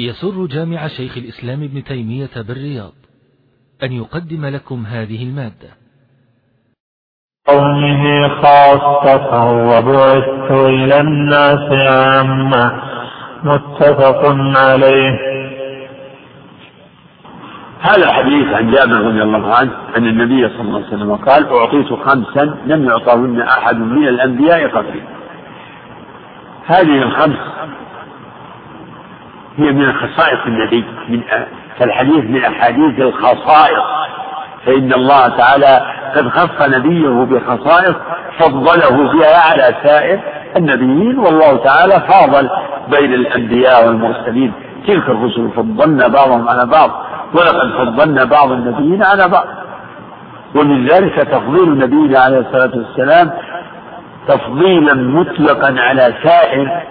يسر جامع شيخ الإسلام ابن تيمية بالرياض أن يقدم لكم هذه المادة. قوله خاصة وبعثت إلى الناس عامة. متفق عليه. هذا حديث عن جابر رضي الله عنه أن النبي صلى الله عليه وسلم قال أعطيت خمسا لم يعطهن أحد من الأنبياء قبلي هذه الخمس هي من خصائص النبي من فالحديث من أحاديث الخصائص. فإن الله تعالى قد خص نبيه بخصائص فضله بها على سائر النبيين والله تعالى فاضل بين الأنبياء والمرسلين. تلك الرسل فضلنا بعضهم على بعض ولقد فضلنا بعض النبيين على بعض. ومن ذلك تفضيل نبينا عليه الصلاة والسلام تفضيلا مطلقا على سائر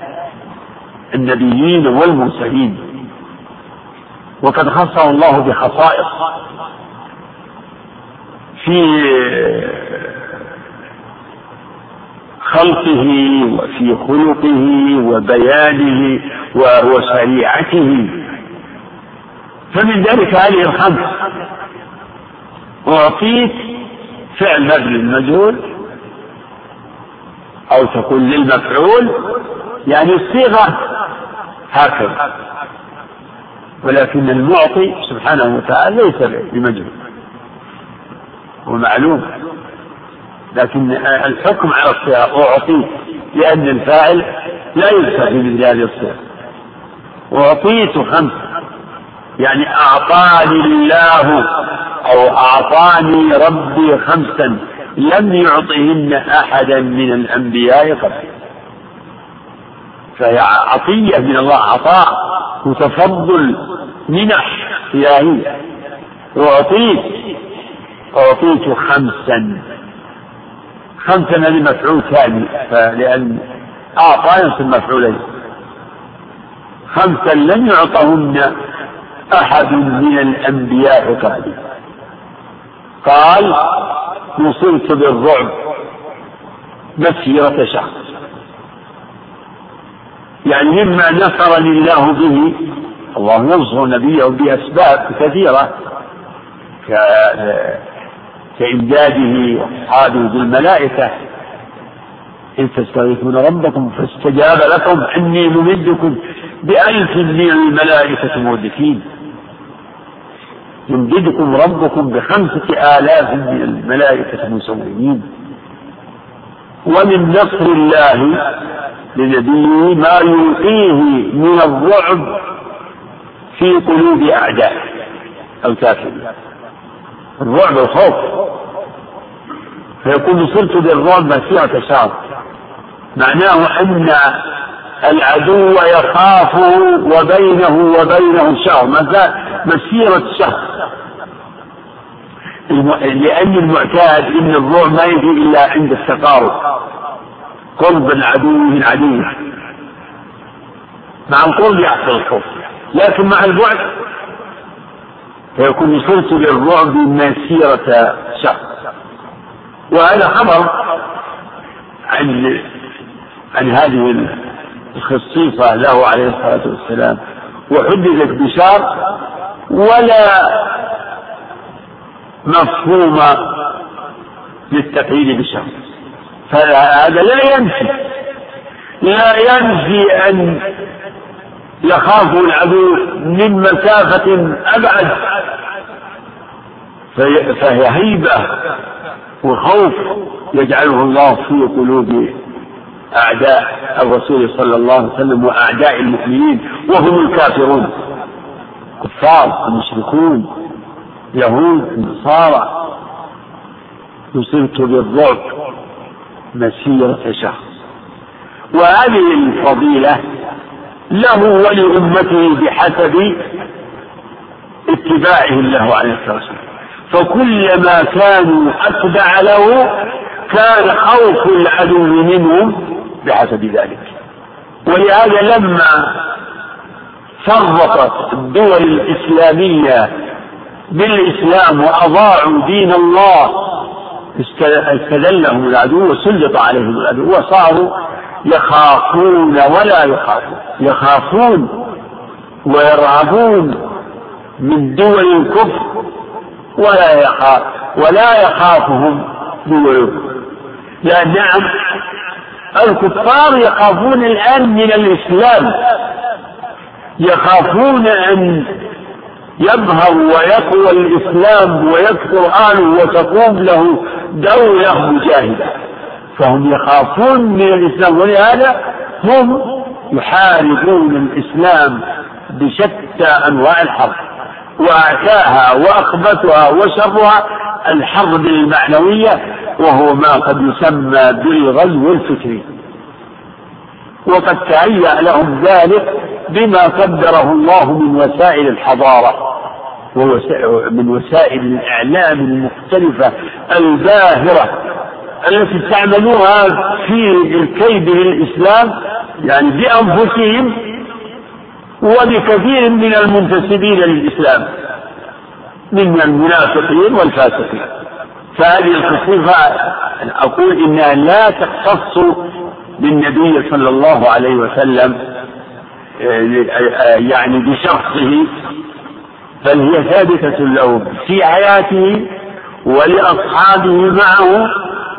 النبيين والمرسلين. وقد خصه الله بخصائص. في خلقه وفي خلقه وبيانه وشريعته. فمن ذلك هذه الخمس. أعطيت فعل مبني المجهول أو تقول للمفعول يعني الصيغة هكذا. ولكن المعطي سبحانه وتعالى ليس بمجهول. ومعلوم لكن الحكم على الصيغة أعطيت لأن الفاعل لا يدفع في مثل هذه الصيغة أعطيت خمسة يعني أعطاني الله أو أعطاني ربي خمسا. لم يعطهن أحدا من الأنبياء قبل فهي عطية من الله عطاء وتفضل منح إلهية. أعطيت أعطيت خمسا. خمسا هذه مفعول ثاني لأن أعطى ينصب مفعولين خمسا لم يعطهن أحد من الأنبياء قبلي قال نصرت بالرعب مسيرة شهر يعني مما نصرني الله به. الله ينصر نبيه بأسباب كثيرة. كإمداده وأصحابه بالملائكة. إن تستغيثون ربكم فاستجاب لكم. إني ممدكم بألف من الملائكة مردفين. يمددكم ربكم بخمسة آلاف من الملائكة مسومين ومن نصر الله لنبيه ما يلقيه من الرعب في قلوب أعدائه الكافرين الرعب الخوف. فيكون نصرت بالرعب مسيرة شهر معناه أن العدو يخاف وبينه وبينه شهر مسيرة شهر لأن المعتاد أن الروع ما يجي إلا عند التقارب. قرب العدو من عدو. مع القرب يحصل الخوف لكن مع البعد فيكون صرت للرعب مسيرة شهر وهذا خبر عن عن هذه الخصيصة له عليه الصلاة والسلام. وحدثت بشار ولا مفهوم للتقييد بالشر فهذا لا ينفي. لا ينفي أن يخاف العدو من مسافة أبعد. فهي هيبة وخوف يجعله الله في قلوب أعداء الرسول صلى الله عليه وسلم وأعداء المؤمنين وهم الكافرون. كفار المشركون يهود النصارى نصرت بالرعب. مسيرة شهر وهذه الفضيلة له ولأمته بحسب اتباعهم له عليه الصلاة والسلام. فكلما كانوا أتبع له كان خوف العدو منهم بحسب ذلك. ولهذا لما فرطت الدول الإسلامية بالإسلام وأضاعوا دين الله استذلهم العدو وسلط عليهم العدو وصاروا يخافون ولا يخافون. يخافون ويرهبون من دول الكفر ولا يخاف ولا يخافهم دول الكفر. لأن نعم الكفار يخافون الآن من الإسلام. يخافون أن يظهر ويقوى الإسلام ويكثر أهله وتقوم له دولة مجاهدة. فهم يخافون من الإسلام. ولهذا هم يحاربون الإسلام بشتى أنواع الحرب. وأعتاها وأخبثها وشرها الحرب المعنوية وهو ما قد يسمى بالغزو الفكري. وقد تهيأ لهم ذلك بما قدره الله من وسائل الحضارة. ومن وسائل الإعلام المختلفة الباهرة التي استعملوها في الكيد للإسلام يعني بأنفسهم وبكثير من المنتسبين للإسلام من المنافقين والفاسقين. فهذه الصفة أقول إنها لا تختص بالنبي صلى الله عليه وسلم يعني بشخصه بل هي ثابتة له في حياته ولأصحابه معه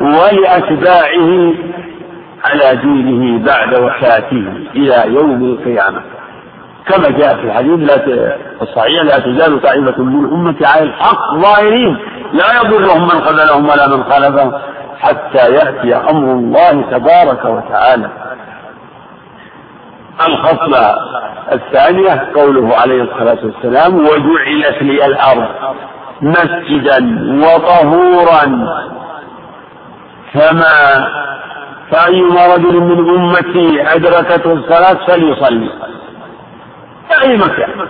ولأتباعه على دينه بعد وفاته إلى يوم القيامة. كما جاء في الحديث لا الصحيح لا تزال طائفة من أمتي على الحق ظاهرين لا يضرهم من خذلهم ولا من خالفهم حتى يأتي أمر الله تبارك وتعالى. الخصلة الثانية؟ قوله عليه الصلاة والسلام وجعلت لي الأرض مسجدا وطهورا. فما فأيما رجل من أمتي أدركته الصلاة فليصلي. في أي مكان.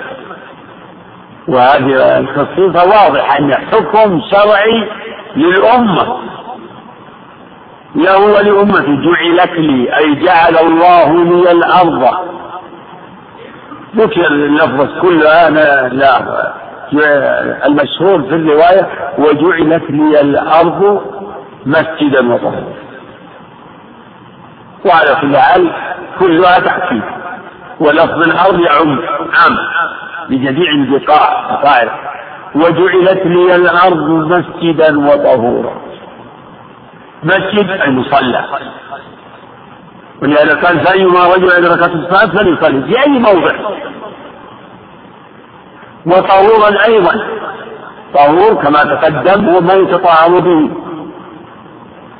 وهذه الخصيصة واضحة أن حكم شرعي للأمة. له ولأمتي جعلت لي أي جعل الله لي الأرض. ذكر اللفظ كلها أنا لا المشهور في الرواية وجعلت لي الأرض مسجدا وطهورا. وعلى كل حال كلها تحكيم ولفظ الأرض يعم عام لجميع البقاع بقاع وجعلت لي الأرض مسجدا وطهورا. مسجد أي مصلى ولهذا قال فأيما رجل أدركته الصلاة فليصلي في أي موضع. وطهورا أيضا. طهور كما تقدم هو ما يتطهر به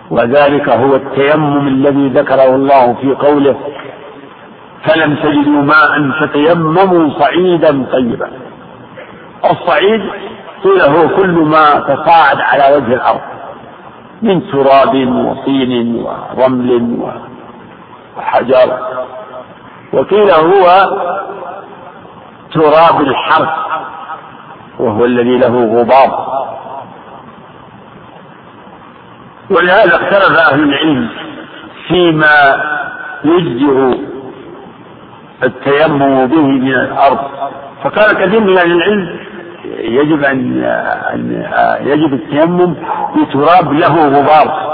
وذلك هو التيمم الذي ذكره الله في قوله فلم تجدوا ماء فتيمموا صعيدا طيبا. الصعيد قيل هو كل ما تصاعد على وجه الأرض. من تراب وطين ورمل وحجر. وقيل هو تراب الحرث وهو الذي له غبار. ولهذا اختلف أهل العلم فيما يجزئ التيمم به من الأرض. فقال كثير من أهل العلم يجب أن يجب التيمم بتراب له غبار.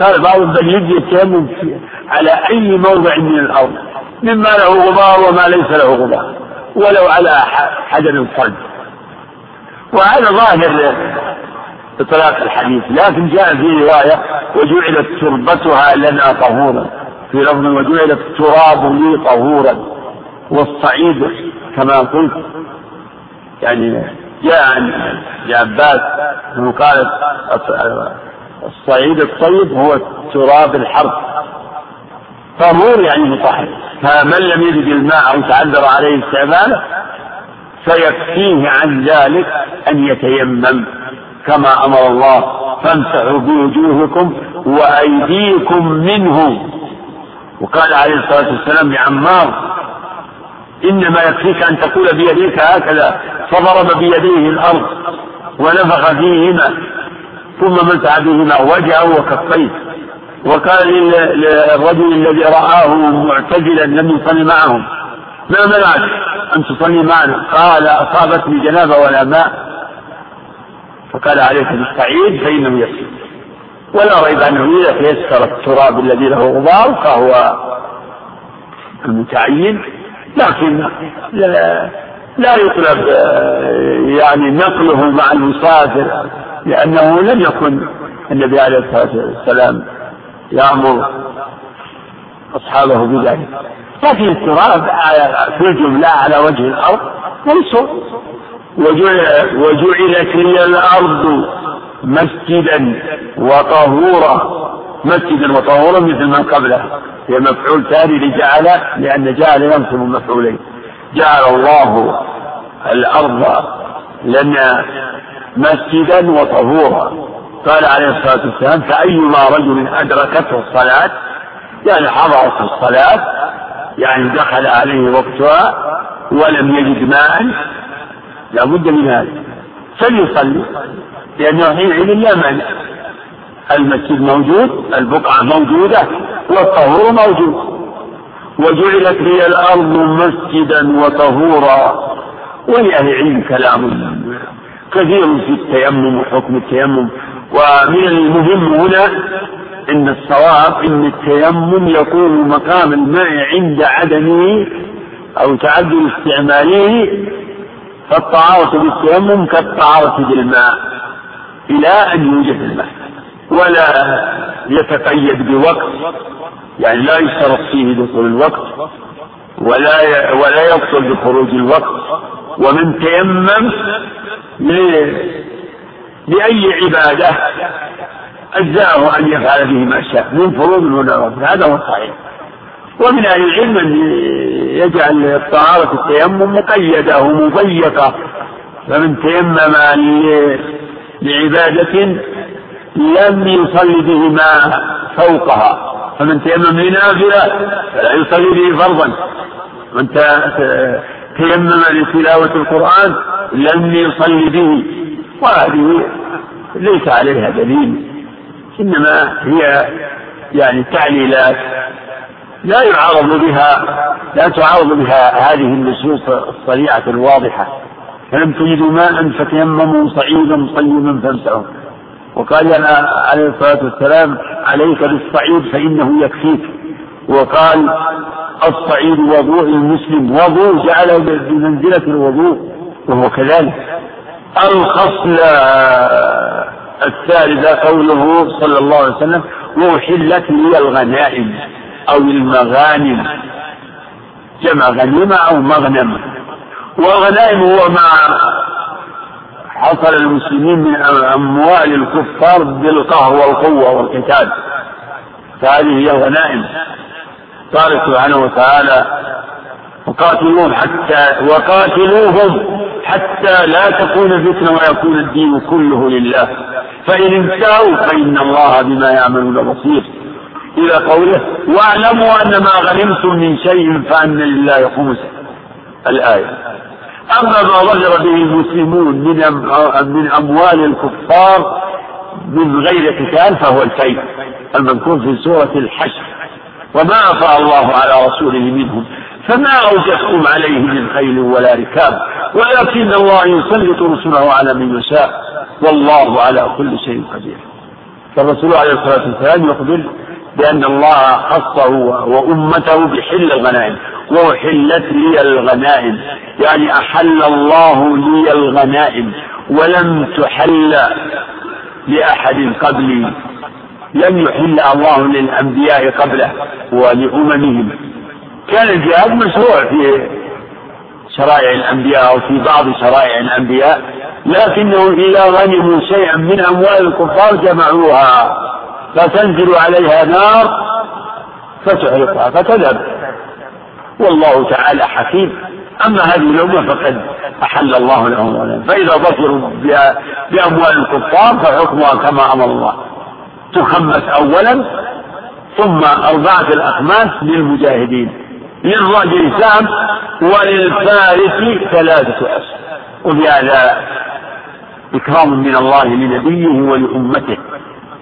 قال بعضهم بل يجزي التيمم على أي موضع من الأرض. مما له غبار وما ليس له غبار. ولو على حجر صلب وهذا ظاهر إطلاق الحديث. لكن جاء في رواية وجعلت تربتها لنا طهورا. في لفظ وجعلت التراب لي طهورا. والصعيد كما قلت يعني جاء عن ابن عباس انه قال الصعيد الطيب هو تراب الحرب. طهور يعني مطهر فمن لم يجد الماء أو تعذر عليه استعماله فيكفيه عن ذلك أن يتيمم. كما أمر الله فامسحوا بوجوهكم وأيديكم منه. وقال عليه الصلاة والسلام لعمار إنما يكفيك أن تقول بيديك هكذا فضرب بيديه الأرض ونفخ فيهما ثم مسح بهما وجهه وكفيه. وقال للرجل الذي رآه معتزلا لم يصلي معهم ما منعك أن تصلي معنا؟ قال أصابتني جنابة ولا ماء. فقال عليك بالصعيد فإنه يكفي ولا ريب أنه إذا تيسر التراب الذي له غبار فهو المتعين. لكن لا, يطلب يعني نقله مع المسافر لأنه لم يكن النبي عليه الصلاة والسلام يأمر أصحابه بذلك. لكن التراب في الجملة على وجه الأرض ليسوا. وجعلت لي الأرض مسجدا وطهورا. مسجدا وطهورا مثل من قبله. هي مفعول ثاني لجعل لأن جعل ينصب مفعولين. جعل الله الأرض لنا مسجدا وطهورا. قال عليه الصلاة والسلام فأيما رجل أدركته الصلاة يعني حضرت الصلاة يعني دخل عليه وقتها ولم يجد ماء لا بد من هذا. فليصلي لأنه حينئذ لا مانع. المسجد موجود البقعة موجودة والطهور موجود. وجعلت لي الأرض مسجدا وطهورا. ولأهل العلم كلام. كثير في التيمم وحكم التيمم. ومن المهم هنا إن الصواب إن التيمم يكون مقام الماء عند عدمه أو تعدد استعماله فالطهارة بالتيمم كالطهارة بالماء إلى أن يوجد الماء. ولا يتقيد بوقت. يعني لا يشترط فيه دخول الوقت ولا ولا يبطل بخروج الوقت. ومن تيمم لأي عبادة أجزاءه أن يفعل به ما شاء من فروض ونوافل هذا هو الصحيح. ومن أهل العلم أن يجعل الطهارة التيمم مقيدة ومضيقة. فمن تيمم لعبادة لم يصلي به ما فوقها. فمن تيمم لنافلة فلا يصلي به فرضا. من تيمم لتلاوة القرآن لم يصلي به. وهذه ليس عليها دليل. إنما هي يعني تعليلات لا يعارض بها لا تعارض بها هذه النصوص الصريعة الواضحة. فلم تجدوا ماء فتيمموا صعيدا طيبا فامسحوا وقال عليه الصلاة والسلام عليك بالصعيد فإنه يكفيك. وقال الصعيد وضوء المسلم. وضوء جعله بمنزلة الوضوء وهو كذلك. الخصل الثالثة قوله صلى الله عليه وسلم وأحلت لي الغنائم أو المغانم. جمع غنيمة أو مغنم. والغنائم هو ما حصل المسلمين من أموال الكفار بالقهر والقوة والقتال. فهذه هي الغنائم. قال سبحانه وتعالى وقاتلوهم حتى وقاتلوهم حتى لا تكون فتنة ويكون الدين كله لله. فإن انتهوا فإن الله بما يعملون بصير. إلى قوله واعلموا أن ما غنمتم من شيء فأن لله خمسه الآية. أما ما ظهر به المسلمون من من أموال الكفار من غير قتال فهو الكيد المذكور في سورة الحشر. وما أفاء الله على رسوله منهم فما أوجدتم عليه من خيل ولا ركاب ولكن الله يسلط رسله على من يشاء والله على كل شيء قدير. فالرسول عليه الصلاة والسلام يخبر بأن الله خصه وأمته بحل الغنائم. وأحلت لي الغنائم. يعني أحل الله لي الغنائم ولم تحل لأحد قبلي. لم يحل الله للأنبياء قبله ولأممهم. كان الجهاد مشروع في شرائع الأنبياء أو في بعض شرائع الأنبياء لكنهم إذا غنموا شيئا من أموال الكفار جمعوها. فتنزل عليها نار فتحرقها فتذهب. والله تعالى حكيم. أما هذه الأمة فقد أحل الله لهم فإذا ظفروا بأموال الكفار فحكمها كما أمر الله. تخمس أولا ثم أربعة الأخماس للمجاهدين للرجل سام وللفارس ثلاثة أسهم وبهذا إكرام من الله لنبيه ولأمته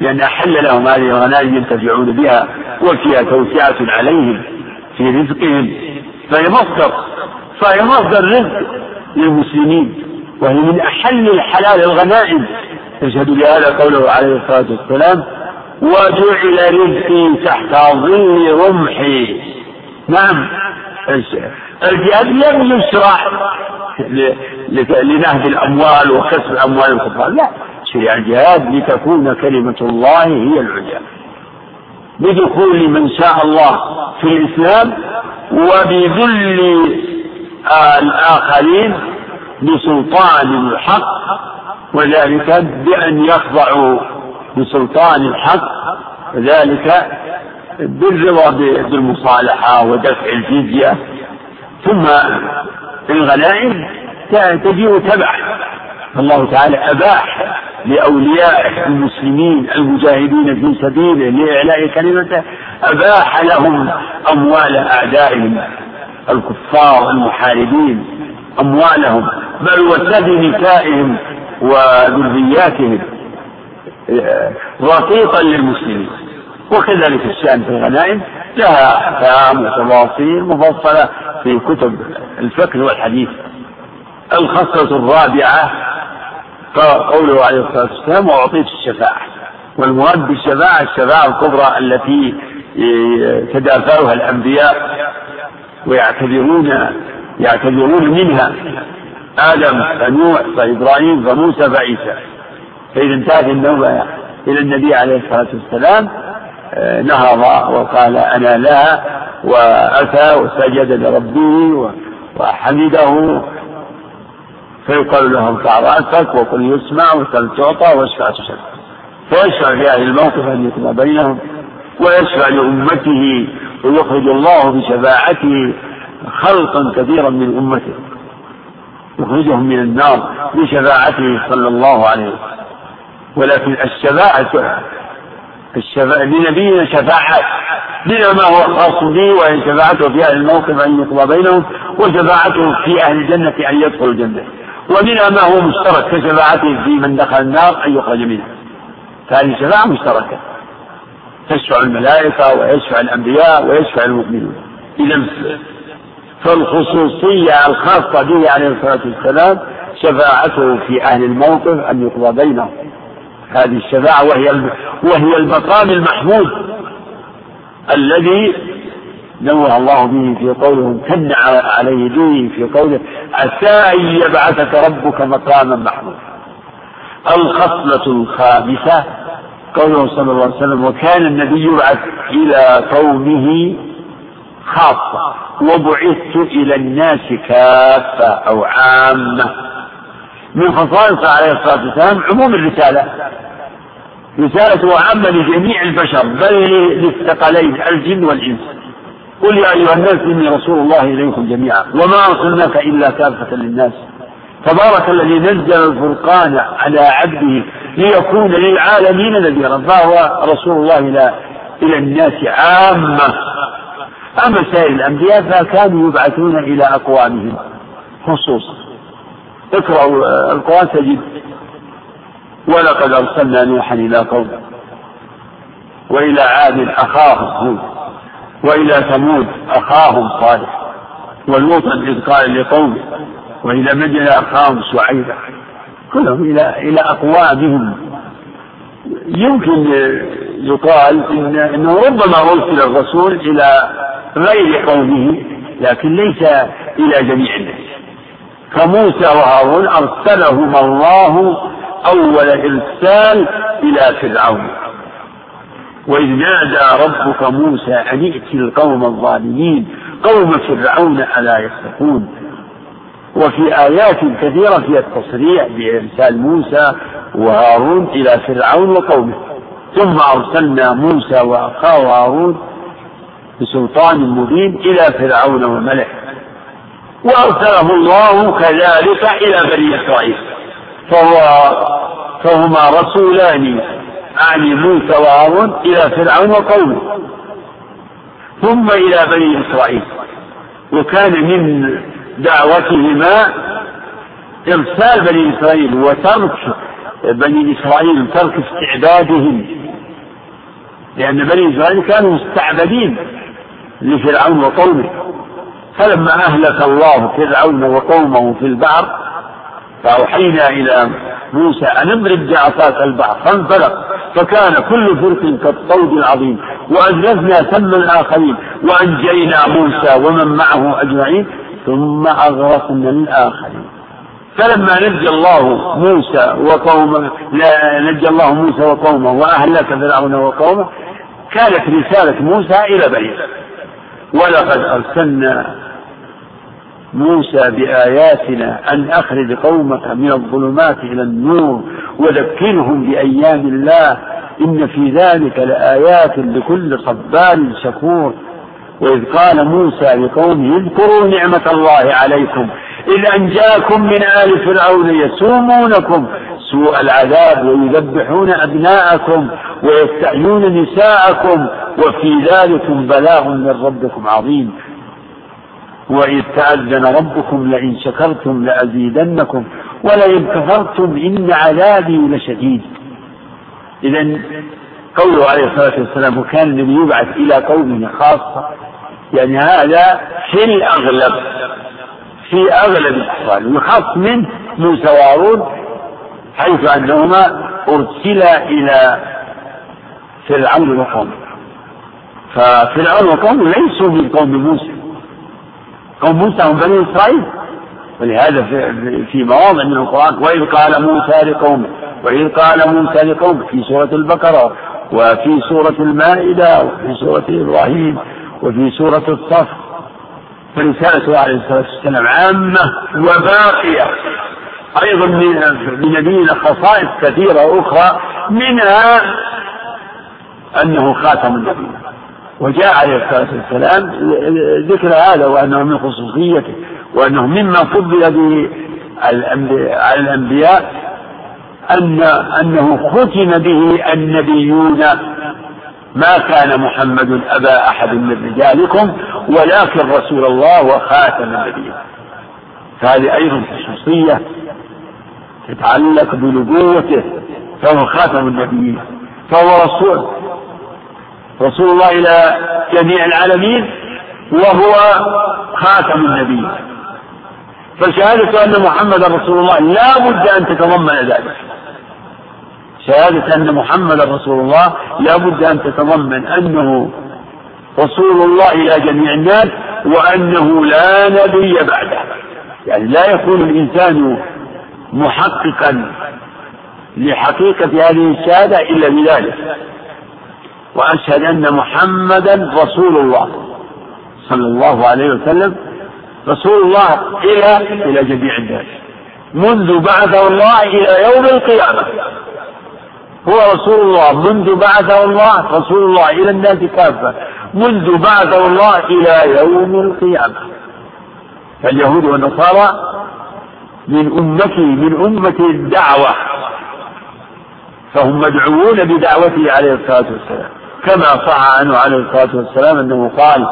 لأن أحل لهم هذه الغنائم ينتفعون بها وفيها توسعة عليهم. في رزقهم فهي مصدر فهي مصدر رزق للمسلمين وهي من أحل الحلال الغنائم. يشهد لهذا قوله عليه الصلاة والسلام وجعل رزقي تحت ظل رمحي. نعم. الجهاد لم يشرع لنهب الأموال وكسب أموال الكفار لا. شرع الجهاد لتكون كلمة الله هي العليا. بدخول من شاء الله في الإسلام وبذل الآخرين بسلطان الحق وذلك بأن يخضعوا بسلطان الحق وذلك بالرضا بالمصالحة ودفع الجزية ثم الغنائم تجيء تبعا فالله تعالى أباح لأولياء المسلمين المجاهدين في سبيله لإعلاء كلمته أباح لهم أموال أعدائهم الكفار المحاربين أموالهم بل وسبي نسائهم وذرياتهم رقيقا للمسلمين. وكذلك الشأن في الغنائم لها أحكام وتفاصيل مفصلة في كتب الفقه والحديث. الخصلة الرابعة قوله عليه الصلاة والسلام وأعطيت الشفاعة. والمراد بالشفاعة الشفاعة الكبرى التي يتدافعها الأنبياء ويعتذرون يعتذرون منها آدم فنوح فإبراهيم فموسى فعيسى. فإذا انتهت النوبة إلى النبي عليه الصلاة والسلام آه، نهض وقال أنا لا وأتى وسجد لربه وحمده فيقال له ارفع رأسك وقل يسمع وسل تعطى واشفع تشفع فيشفع في أهل الموقف أن يكون بينهم ويشفع لأمته ويخرج الله بشفاعته خلقا كثيرا من أمته. يخرجهم من النار بشفاعته صلى الله عليه وسلم. ولكن الشفاعة الشفاعة لنبينا شفاعات منها ما هو خاص به وهي شفاعته في أهل الموقف أن يقضى بينهم وشفاعته في أهل الجنة أن يدخلوا الجنة. ومنها ما هو مشترك كشفاعته في من دخل النار أن يخرج منها. فهذه شفاعة مشتركة. تشفع الملائكة ويشفع الأنبياء ويشفع المؤمنون. إذا فالخصوصية الخاصة به عليه الصلاة والسلام شفاعته في أهل الموقف أن يقضى بينهم. هذه الشفاعة وهي وهي المقام المحمود الذي نوه الله به في قوله امتن عليه به في قوله عسى أن يبعثك ربك مقاما محمودا. الخصلة الخامسة قوله صلى الله عليه وسلم وكان النبي يبعث إلى قومه خاصة وبعثت إلى الناس كافة أو عامة. من خصائصه عليه الصلاة والسلام عموم الرسالة. رسالته عامة لجميع البشر بل للثقلين الجن والإنس. قل يا أيها الناس إني رسول الله إليكم جميعا. وما أرسلناك إلا كافة للناس. تبارك الذي نزل الفرقان على عبده ليكون للعالمين نذيرا. فهو رسول الله إلى إلى الناس عامة. أما سائر الأنبياء فكانوا يبعثون إلى أقوامهم. خصوصا. اقرأوا القرآن تجد ولقد أرسلنا نوحا إلى قومه وإلى عاد أخاهم وإلى ثمود أخاهم صالح ولوطا إذ قال لقومه وإلى مدين أخاهم شعيبا كلهم إلى إلى أقوامهم يمكن يقال إن أنه ربما أرسل الرسول إلى غير قومه لكن ليس إلى جميع الناس. فموسى وهارون أرسلهما الله أول إرسال إلى فرعون. وإذ نادى ربك موسى أن ائت القوم الظالمين قوم فرعون ألا يتقون وفي آيات كثيرة فيها التصريح بإرسال موسى وهارون إلى فرعون وقومه. ثم أرسلنا موسى وأخاه هارون بسلطان مبين إلى فرعون وملئه. وأرسله الله كذلك إلى بني إسرائيل. فهو فهما رسولان أعني موسى وهارون إلى فرعون وقومه ثم إلى بني إسرائيل. وكان من دعوتهما إرسال بني إسرائيل وترك بني إسرائيل ترك استعبادهم لأن بني إسرائيل كانوا مستعبدين لفرعون وقومه. فلما أهلك الله فرعون وقومه في البحر فأوحينا إلى موسى أن اضرب بعصاك البحر فانفلق فكان كل فرق كالطود العظيم. وأزلفنا ثم الآخرين وأنجينا موسى ومن معه أجمعين ثم أغرقنا الآخرين. فلما نجى الله موسى وقومه نجى الله موسى وقومه وأهلك فرعون وقومه كانت رسالة موسى إلى بني ولقد أرسلنا موسى بآياتنا أن أخرج قومك من الظلمات إلى النور وذكرهم بأيام الله. إن في ذلك لآيات لكل صبار شكور. وإذ قال موسى لقومه اذكروا نعمة الله عليكم. إذ أنجاكم من آل فرعون يسومونكم سوء العذاب ويذبحون أبناءكم ويستحيون نساءكم. وفي ذلك بلاغ من ربكم عظيم. وإذ تأذن ربكم لئن شكرتم لأزيدنكم ولئن كفرتم إن عذابي لشديد. إذا قوله عليه الصلاة والسلام وكان النبي يبعث إلى قومه خاصة. يعني هذا في الأغلب في أغلب الأحوال ويخص منه موسى وهارون حيث أنهما أرسلا إلى فرعون وقومه. ففرعون وقومه ليسوا من قوم موسى. قوم موسى هم بني إسرائيل. ولهذا في, مواضع من القرآن وإذ قال موسى لقومه وإذ قال موسى لقومه في سورة البقرة وفي سورة المائدة وفي سورة إبراهيم وفي سورة الصف. فرسالته عليه الصلاة والسلام عامة وباقية. أيضا من نبينا خصائص كثيرة أخرى منها أنه خاتم النبيين وجاء عليه الصلاة والسلام ذكر هذا وأنه من خصوصيته وأنه مما فضل به على الأنبياء أن أنه ختم به النبيون ما كان محمد أبا أحد من رجالكم ولكن رسول الله وخاتم النبيين. فهذه أيضا خصوصية تتعلق بنبوته فهو خاتم النبيين فهو رسول رسول الله إلى جميع العالمين وهو خاتم النبي فشهادة أن محمدا رسول الله لا بد أن تتضمن ذلك. شهادة أن محمدا رسول الله لا بد أن تتضمن أنه رسول الله إلى جميع الناس وأنه لا نبي بعده. يعني لا يكون الإنسان محققا لحقيقة هذه الشهادة إلا بذلك. وأشهد أن محمدا رسول الله صلى الله عليه وسلم. رسول الله إلى إلى جميع الناس. منذ بعثه الله إلى يوم القيامة. هو رسول الله. منذ بعثه الله رسول الله إلى الناس كافة. منذ بعثه الله إلى يوم القيامة. فاليهود والنصارى من أمته من أمة الدعوة. فهم مدعوون بدعوته عليه الصلاة والسلام. كما صح عنه عليه الصلاة والسلام أنه قال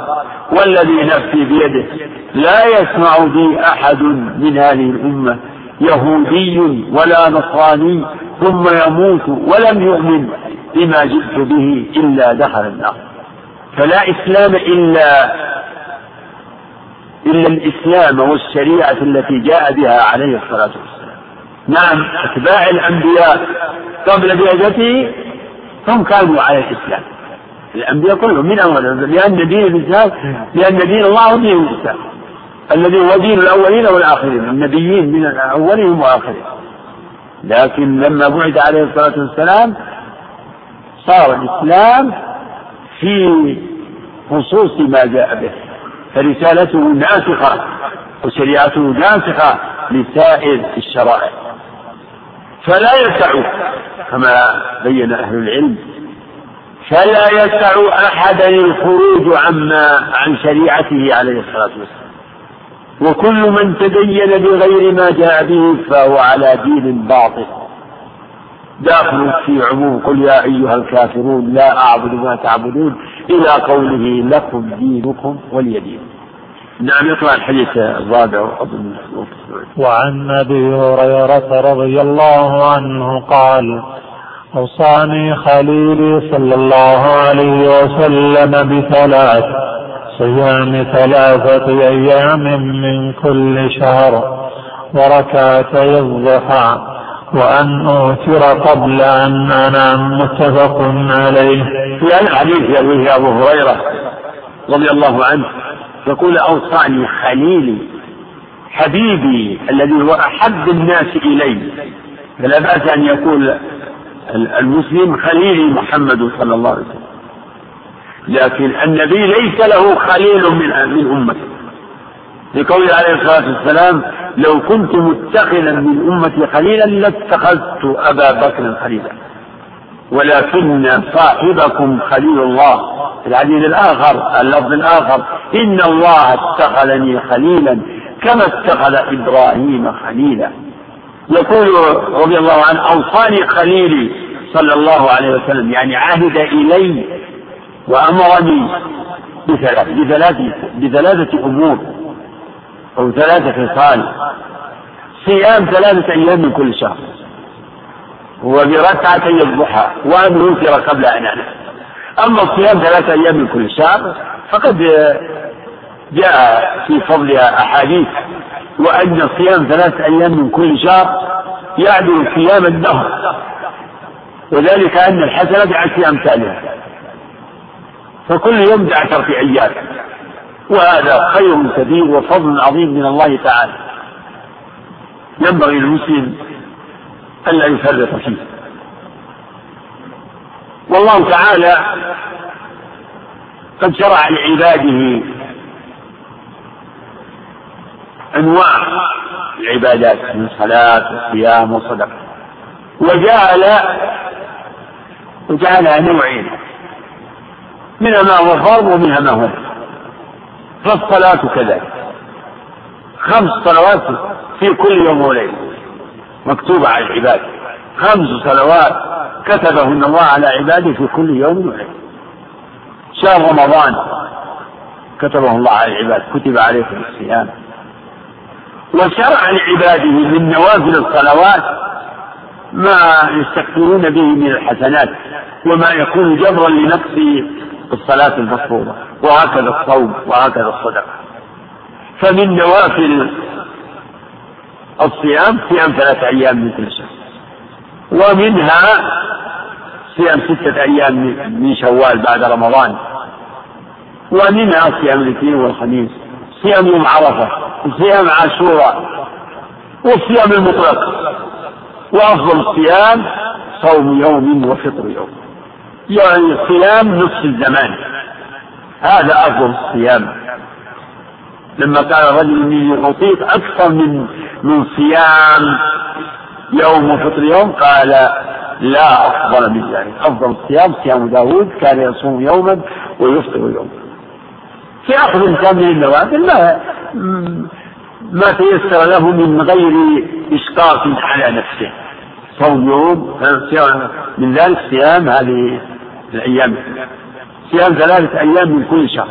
والذي نفسي بيده لا يسمع بي أحد من هذه الأمة يهودي ولا نصراني ثم يموت ولم يؤمن بما جئت به إلا دخل النار. فلا إسلام إلا إلا الإسلام والشريعة التي جاء بها عليه الصلاة والسلام. نعم أتباع الأنبياء قبل بعثته هم كانوا على الإسلام. الأنبياء كلهم من أول لأن دين الإسلام لأن دين الله دين الإسلام. الذي هو دين الأولين والآخرين النبيين من أولهم وآخرهم لكن لما بعث عليه الصلاة والسلام صار الإسلام في خصوص ما جاء به. فرسالته ناسخة وشريعته ناسخة لسائر الشرائع. فلا يسع كما بين أهل العلم فلا يسع أحدا الخروج عما عن شريعته عليه الصلاة والسلام. وكل من تدين بغير ما جاء به فهو على دين باطل. داخل في عموم قل يا أيها الكافرون لا أعبد ما تعبدون إلى قوله لكم دينكم ولي دين. نعم يقرأ الحديث الرابع وعن أبي هريرة رضي الله عنه قال أوصاني خليلي صلى الله عليه وسلم بثلاث صيام ثلاثة أيام من كل شهر وركعتي الضحى وأن أوتر قبل أن أنام متفق عليه. في الحديث يرويه أبو هريرة رضي الله عنه يقول أوصاني خليلي حبيبي الذي هو أحب الناس إلي فلا بأس أن يقول المسلم خليلي محمد صلى الله عليه وسلم. لكن النبي ليس له خليل من من أمته لقوله عليه الصلاة والسلام لو كنت متخذا من أمتي خليلا لاتخذت أبا بكر خليلا. ولكن صاحبكم خليل الله. في الآخر اللفظ الآخر إن الله اتخذني خليلا كما اتخذ إبراهيم خليلا. يقول رضي الله عنه أوصاني خليلي صلى الله عليه وسلم يعني عهد إلي وأمرني بثلاث بثلاثة بثلاثة أمور أو ثلاثة خصال. صيام ثلاثة أيام من كل شهر. وبركعتي الضحى وأن يوتر قبل أن أنام أما الصيام ثلاثة أيام من كل شهر فقد جاء في فضلها أحاديث وأن صيام ثلاثة أيام من كل شهر يعدل صيام الدهر. وذلك أن الحسنة بعشر أمثالها فكل يوم بعشرة أيام. وهذا خير كبير وفضل عظيم من الله تعالى. ينبغي للمسلم ألا يفرط فيه. والله تعالى قد شرع لعباده أنواع العبادات من صلاة وصيام وصدقة وجعل وجعلها نوعين. منها ما هو فرض ومنها ما هو فالصلاة كذلك. خمس صلوات في كل يوم وليلة. مكتوبة على العباد. خمس صلوات كتبهن الله على عباده في كل يوم وليلة. شهر رمضان كتبه الله على العباد. كتب عليكم الصيام. وشرع لعباده من نوافل الصلوات ما يستكثرون به من الحسنات وما يكون جبرا لنقص الصلاة المفروضة. وهكذا الصوم وهكذا الصدقة. فمن نوافل الصيام صيام ثلاثة أيام من كل شهر. ومنها صيام ستة أيام من شوال بعد رمضان. ومنها صيام الاثنين والخميس. صيام يوم عرفة وصيام عاشوراء والصيام المطلق. وأفضل الصيام صوم يوم وفطر يوم. يعني صيام نصف الزمان. هذا أفضل الصيام. لما قال الرجل إني أطيق أكثر من من صيام يوم وفطر يوم قال لا أفضل من ذلك. أفضل الصيام صيام داود كان يصوم يوما ويفطر يوما. في أخذ من النوافل ما ما تيسر له من غير إشقاق على نفسه. صوم يوم من ذلك صيام هذه الأيام. صيام ثلاثة أيام من كل شهر.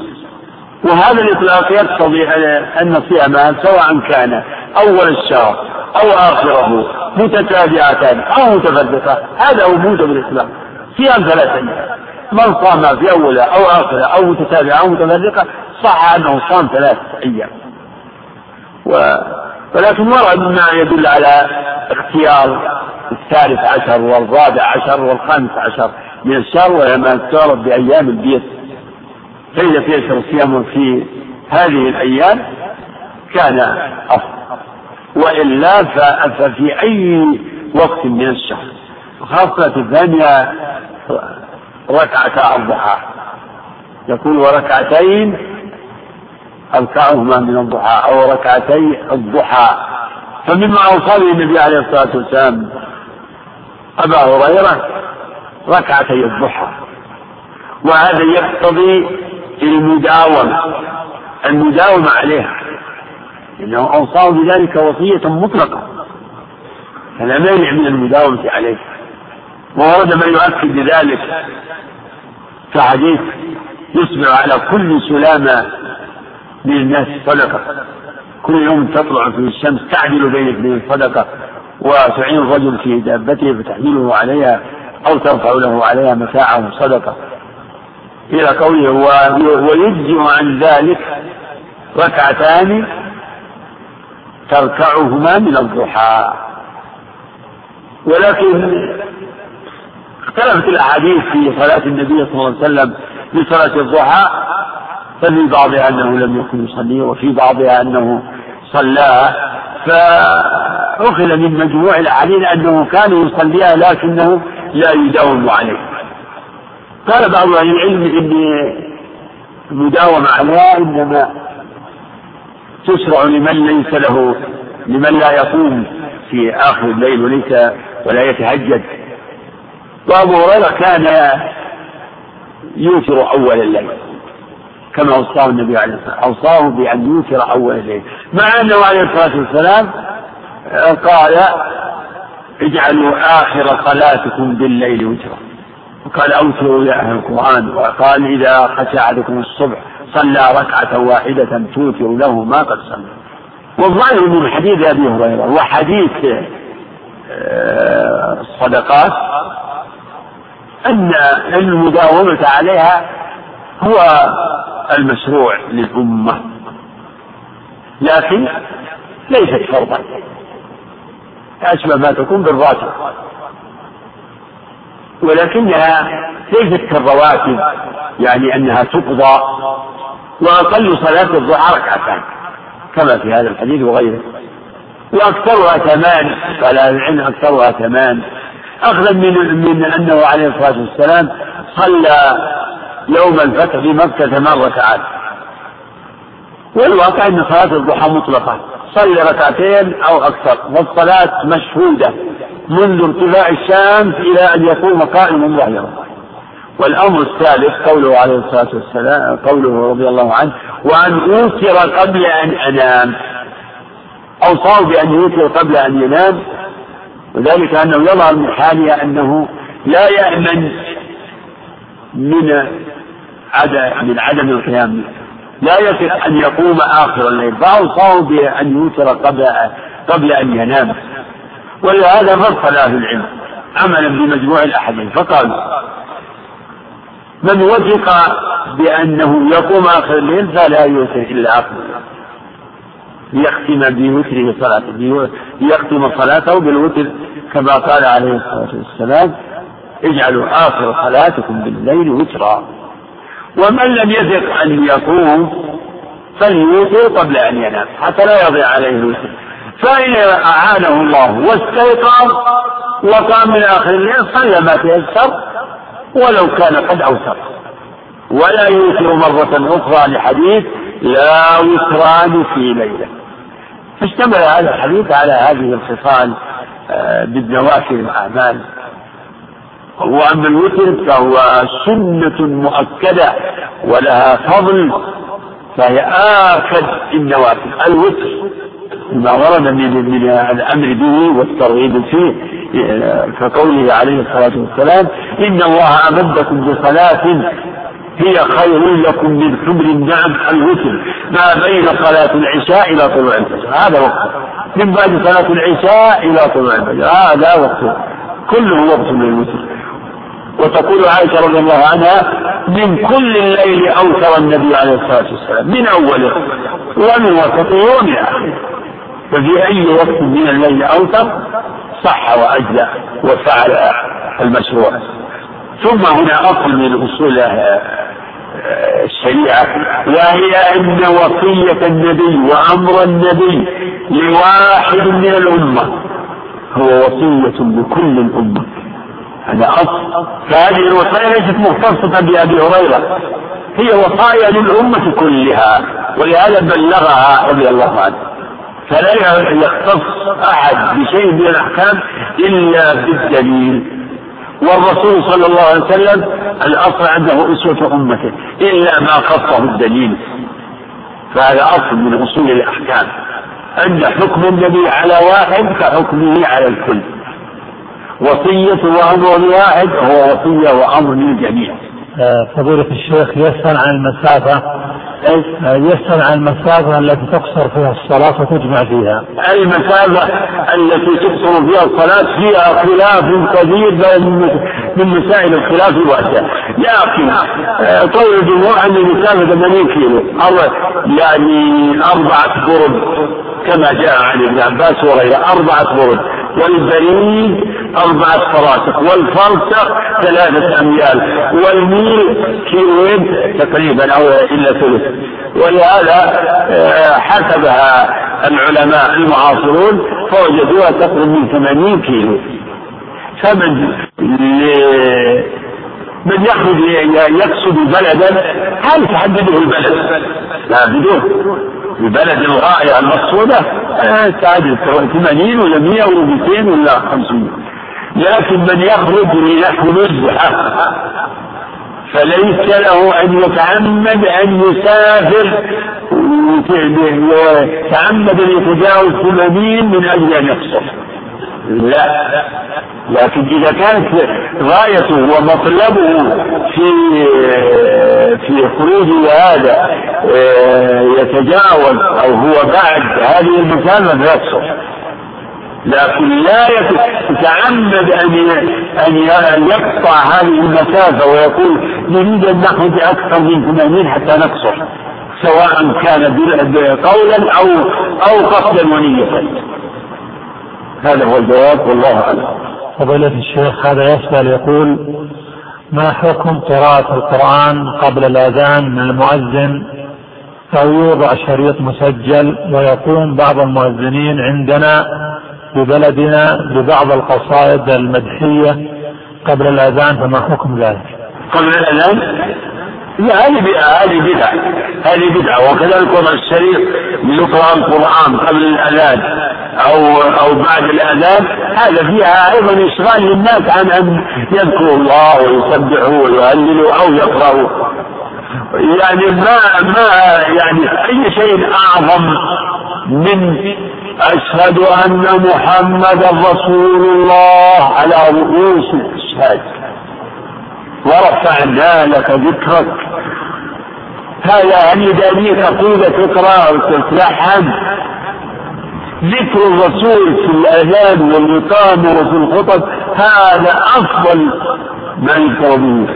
وهذا الإطلاق يقتضي أن صيامها سواء كان أول الشهر أو آخره متتابعتان أو متفرقة. هذا وجود بالإسلام صيام ثلاثة أيام. من صام في أولها أو آخرها أو متتابعة أو متفرقة صح أنه صام ثلاثة أيام. و... ولكن ورد ما يدل على اختيار الثالث عشر والرابع عشر والخامس عشر من الشهر ولما ترد بأيام البيت. فإذا تيسر الصيام في هذه الأيام كان أفضل. وإلا ففي أي وقت من الشهر خاصة الثانية ركعتا الضحى يقول وركعتين أركعهما من الضحى أو ركعتي الضحى. فمما أوصى به النبي عليه الصلاة والسلام أبا هريرة ركعتي الضحى. وهذا يقتضي المداومة المداومة عليها إنه أوصاه بذلك وصية مطلقة. فلا مانع من المداومة عليه. وورد ما يؤكد بذلك كحديث يصبح على كل سلامة من الناس صدقة. كل يوم تطلع في الشمس تعدل بين اثنين صدقة وتعين الرجل في دابته فتحمله عليها أو ترفع له عليها متاعه صدقة. إلى قوله ويجزئ عن ذلك ركعتان تركعهما من الضحى. ولكن اختلفت الأحاديث في صلاة النبي صلى الله عليه وسلم في صلاة الضحى ففي بعضها أنه لم يكن يصلي وفي بعضها أنه صلاها فأخذ من مجموع الأحاديث أنه كان يصليها لكنه لا يداوم عليه. قال بعض أهل العلم إن المداومة عليها إنما تشرع لمن ليس له لمن لا يقوم في آخر الليل وليس ولا يتهجد. وأبو هريرة كان يوتر أول الليل. كما أوصاه النبي عليه الصلاة والسلام أوصاه بأن يوتر أول الليل مع أنه عليه الصلاة والسلام قال اجعلوا آخر صلاتكم بالليل وترا. وقال أوتروا يا أهل القرآن. وقال إذا خشى أحدكم الصبح صلى ركعة واحدة توتر له ما قد صلى. والظاهر من حديث أبي هريرة وحديث آه، الصدقات أن المداومة عليها هو المشروع للأمة لكن ليست فرضا. أشبه ما تكون بالراتب. ولكنها ليست كالرواتب يعني أنها تقضى وأقل صلاة الضحى ركعتان كما في هذا الحديث وغيره. وأكثرها ثمان قال العلم أكثرها ثمان. أخذا من من أنه عليه الصلاة والسلام صلى يوم الفتح في مكة ثمان ركعات والواقع أن صلاة الضحى مطلقة. صلي ركعتين أو أكثر. والصلاة مشهودة منذ ارتفاع الشمس إلى أن يقوم قائم ظاهرا والأمر الثالث قوله عليه الصلاة والسلام قوله رضي الله عنه وأن أوتر قبل أن أنام. أوصاه بأن يوتر قبل أن ينام. وذلك أنه يظهر من حاله أنه لا يأمن من من عدم القيام لا يثق أن يقوم آخر الليل. فأوصاه بأن يوتر قبل قبل أن ينام. ولهذا فصل أهل العلم. عملا بمجموع الأحاديث. فقالوا من وثق بأنه يقوم آخر الليل فلا يوتر إلا آخر ليختم بوتره صلاته ليختم صلاته بالوتر كما قال عليه الصلاة والسلام اجعلوا آخر صلاتكم بالليل وترا. ومن لم يثق أن يقوم فليوتر قبل أن ينام حتى لا يضيع عليه الوتر فإن أعانه الله واستيقظ وقام من آخر الليل صلى ما تيسر ولو كان قد أوتر ولا يوتر مرة أخرى لحديث لا وتران في ليلة. فاشتمل هذا الحديث على هذه الخصال آه، بالنوافل الأعمال وأما الوتر فهو سنة مؤكدة ولها فضل فهي آكد النوافل الوتر ما ورد من من الأمر به والترغيب فيه كقوله عليه الصلاة والسلام ان الله امدكم بصلاه هي خير لكم من حمر النعم. الوتر ما بين صلاة العشاء إلى طلوع الفجر هذا وقت. من بعد صلاة العشاء إلى طلوع الفجر هذا وقت. كله وقت للوتر. وتقول عائشة رضي الله عنها من كل الليل أوتر النبي عليه الصلاة والسلام من أوله؟ ومن وسطه ومن آخره. ففي أي وقت من الليل أوتر صح وأجزأ وفعل المشروع. ثم هنا أصل من أصول الشريعة وهي أن وصية النبي وأمر النبي لواحد من الأمة هو وصية لكل الأمة. هذا أصل. فهذه الوصايا ليست مختصة بأبي هريرة. هي وصايا للأمة كلها. ولهذا بلغها رضي الله عنه. فلا يختص أحد بشيء من الأحكام إلا بالدليل والرسول صلى الله عليه وسلم الأصل عنده أسوة أمته إلا ما خصه الدليل. فهذا أصل من أصول الأحكام. أن حكم النبي على واحد كحكمه على الكل. وصية وأمر واحد هو وصية وأمر للجميع. آه، فضيلة الشيخ يسأل عن المسافة. آه، يسأل عن المسافة التي تقصر فيها الصلاة وتجمع فيها. المسافة التي تقصر فيها الصلاة فيها خلاف كثير من مسائل الخلاف الواسع، لكن آه، قول الجمهور أن المسافة 80 كيلو. أو يعني أربعة برد كما جاء عن ابن عباس وغيره أربعة برد والبريد أربعة فراسخ والفرسخ ثلاثة أميال والميل كيلوين تقريبا أو إلا ثلث. ولهذا آه، حسبها العلماء المعاصرون فوجدوها تقرب من ثمانين كيلو. فمن من يخرج يقصد بلدا هل تحدده البلد؟ لا بدون. البلد الغاية المقصودة آه، تعدل 80 ولا 100 ولا 200 ولا 500 لكن من يخرج لنحو نزحة فليس له أن يتعمد أن يسافر. ويتعمد أن يتجاوز 80 من أجل أن يقصر لا. لكن إذا كانت غايته ومطلبه في في خروجه هذا آه، يتجاوز أو هو بعد هذه المسافة فيقصر لكن لا يتعمد أن أن يقطع هذه المسافة ويقول نريد أن نخرج أكثر من 80 حتى نقصر سواء كان قولا أو أو قصدا ونية. هذا هو الجواب والله أعلم. فضيلة الشيخ هذا يسأل يقول ما حكم قراءة القرآن قبل الأذان من المؤذن؟ أو يوضع شريط مسجل ويقوم بعض المؤذنين عندنا ببلدنا ببعض القصائد المدحية قبل الأذان فما حكم ذلك؟ قبل الأذان؟ لا هذه هذه بدعة هذه بدعة وكذلك الشريط يقرأ القرآن قبل الأذان أو أو بعد الأذان هذا فيها أيضا إشغال للناس عن أن يذكروا الله ويسبحوا ويهللوا أو يقرأوا يعني ما ما يعني أي شيء أعظم من أشهد أن محمدا رسول الله على رؤوس الأشهاد. ورفعنا لك ذكرك. هذا يعني دليل عقيدة تقرأ وتتلحن ذكر الرسول في الأذان والإقامة وفي الخطب هذا أفضل ما يذكر به.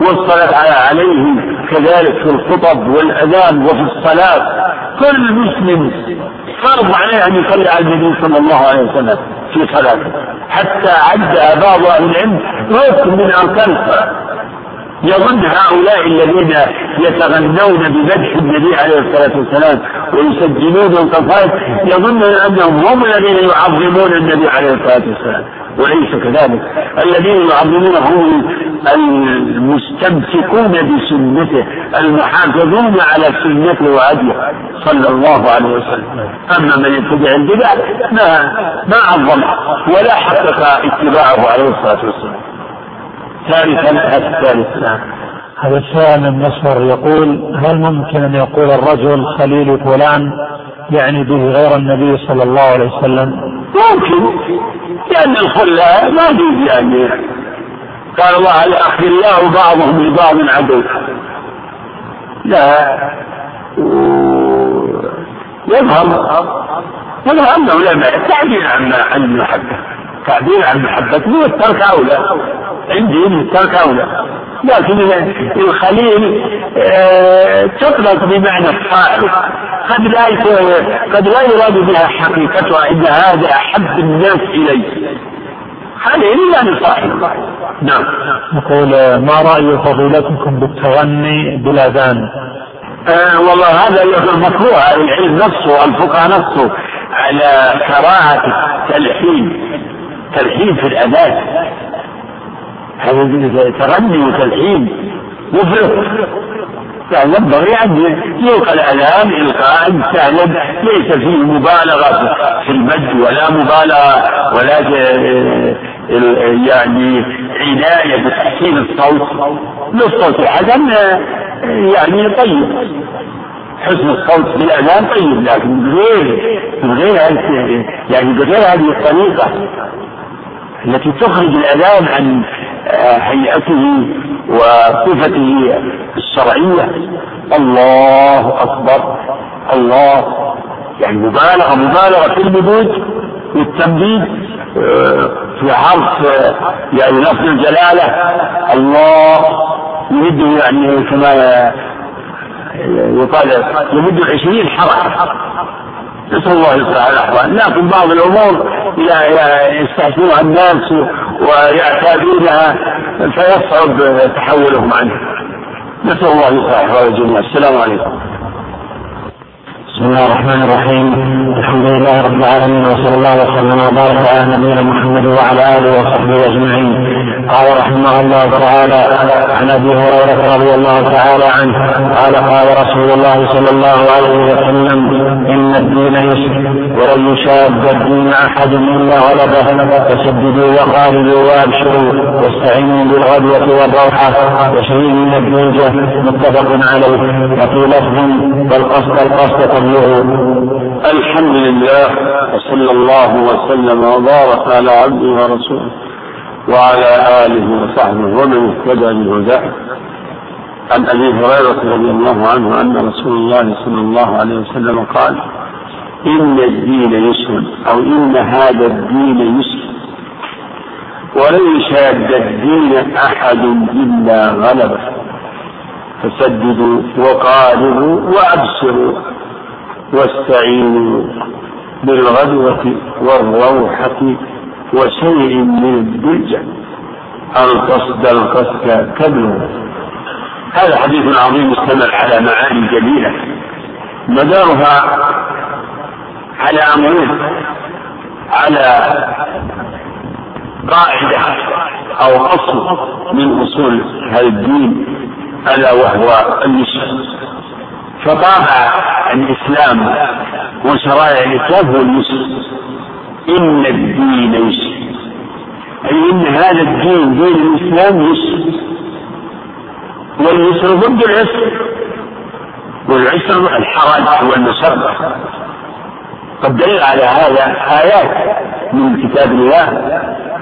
والصلاة عليه كذلك في الخطب والأذان وفي الصلاة. كل مسلم فرض عليه أن يصلي على النبي صلى الله عليه وسلم في صلاته. حتى عد بعض أهل العلم ركن من أركان الصلاة. يظن هؤلاء الذين يتغنون بمدح النبي عليه الصلاة والسلام ويسجلون القصائد يظنون أنهم هم الذين يعظمون النبي عليه الصلاة والسلام. وليس كذلك. الذين يعظمونه هم المستمسكون بسنته المحافظون على سنته وهديه صلى الله عليه وسلم. أما من يتبع البدع ما ما عظمه ولا حقق اتباعه عليه الصلاة والسلام. ثالثا الثالث؟ نعم. هذا السؤال من مصر يقول هل ممكن أن يقول الرجل خليل فلان يعني به غير النبي صلى الله عليه وسلم؟ ممكن. لأن الخلاء ما يجوز يعني. قال الله الاخلاء بعضهم لبعض عدو؟ لا. يظهر يظهر أنه لا تعبير عن عن المحبة. تعبير عن محبته والترك أولى. عندي الترك اولى لكن الخليل آه، تطلق بمعنى الصاحب. قد لا قد لا يراد بها حقيقتها إن هذا أحب الناس إلي. خليل يعني صاحب نعم. يقول ما رأي فضيلتكم بالتغني بالاذان؟ آه والله هذا مكروه. العلم نفسه الفقهاء نفسه على كراهه التلحين. تلحين في الاذان هذا تغني وتلحين مفرط يعني ينبغي أن يلقى الأذان إلقاء سهلا ليس فيه مبالغة في المد ولا مبالغة ولا يعني عناية بتحسين الصوت. للصوت الحسن يعني طيب. حسن الصوت بالأذان طيب لكن بغير بغير يعني بغير هذه الطريقة التي تخرج الأذان عن هيئته وصفته الشرعية. الله أكبر. الله. يعني مبالغة مبالغة في المدود والتمديد آه، في حرف آه، يعني لفظ الجلالة. الله يمده يعني كما يقال يمد عشرين حرف نسأل الله يصلح الأحوال. لكن بعض الأمور يستحسنها الناس ويعتادونها فيصعب تحولهم عنها نسأل الله يصلح الجميع السلام عليكم. بسم الله الرحمن الرحيم. الحمد لله رب العالمين وصلى الله وسلم وبارك على نبينا محمد وعلى آله وصحبه أجمعين. قال رحمه الله تعالى عن أبي هريرة رضي الله تعالى عنه قال قال رسول الله صلى الله عليه وسلم إن الدين يسر ولن يشاد الدين أحد إلا غلبه. فسددوا وقاربوا وأبشروا واستعينوا بالغدوة والروحه وشيء من الدوجه متفق عليه. وفي لفظ والقصد القصد الحمد لله وصلى الله وسلم وبارك على عبده ورسوله وعلى آله وصحبه ومن اهتدى بهداه. عن أبي هريرة رضي الله عنه أن رسول الله صلى الله عليه وسلم قال إن الدين يسر أو إن هذا الدين يسر. ولن يشاد الدين أحد إلا غلبه. فسددوا وقاربوا وأبصروا. واستعينوا بالغدوة والروحة وشيء من الدلجة القصد القصد كبره هذا حديث عظيم اشتمل على معاني جليلة. مدارها على أمرين. على قاعدة أو أصل من أصول هذا الدين ألا وهو النسب فطابع الإسلام وشرائع الإسلام هو اليسر إن الدين يسر. أي إن هذا الدين دين الإسلام يسر. واليسر ضد العسر. والعسر الحرج والمشقة قد دل على هذا آيات من كتاب الله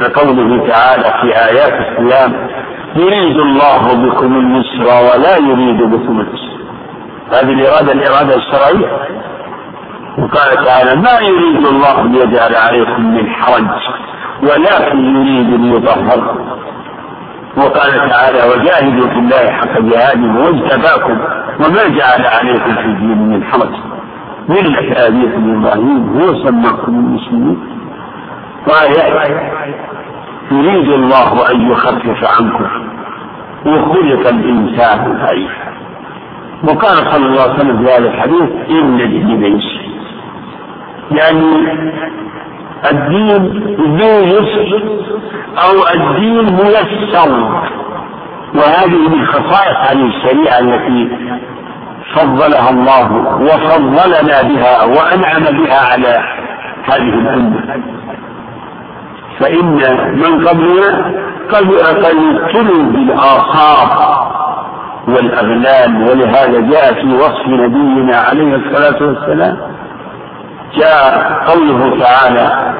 كقوله تعالى في آيات الصيام يريد الله بكم اليسر ولا يريد بكم العسر. هذه الإرادة الإرادة الشرعية. وقال تعالى ما يريد الله أن يجعل عليكم من حرج ولكن يريد أن يطهركم وقال تعالى وجاهدوا في الله حق جهاده واجتباكم وما جعل عليكم في الدين من حرج. ملة أبيكم إبراهيم هو سماكم المسلمين. قال يريد الله أن يخفف عنكم وخلق الإنسان ضعيفا. وقال صلى الله عليه وسلم في هذا الحديث إن الدين يسر يعني الدين ذو يسر أو الدين ميسر. وهذه من خصائص هذه الشريعة التي فضلها الله وفضلنا بها وأنعم بها على هذه الأمة. فإن من قبلنا قد ابتلوا بالآثار. والأغلال ولهذا جاء في وصف نبينا عليه الصلاة والسلام جاء قوله تعالى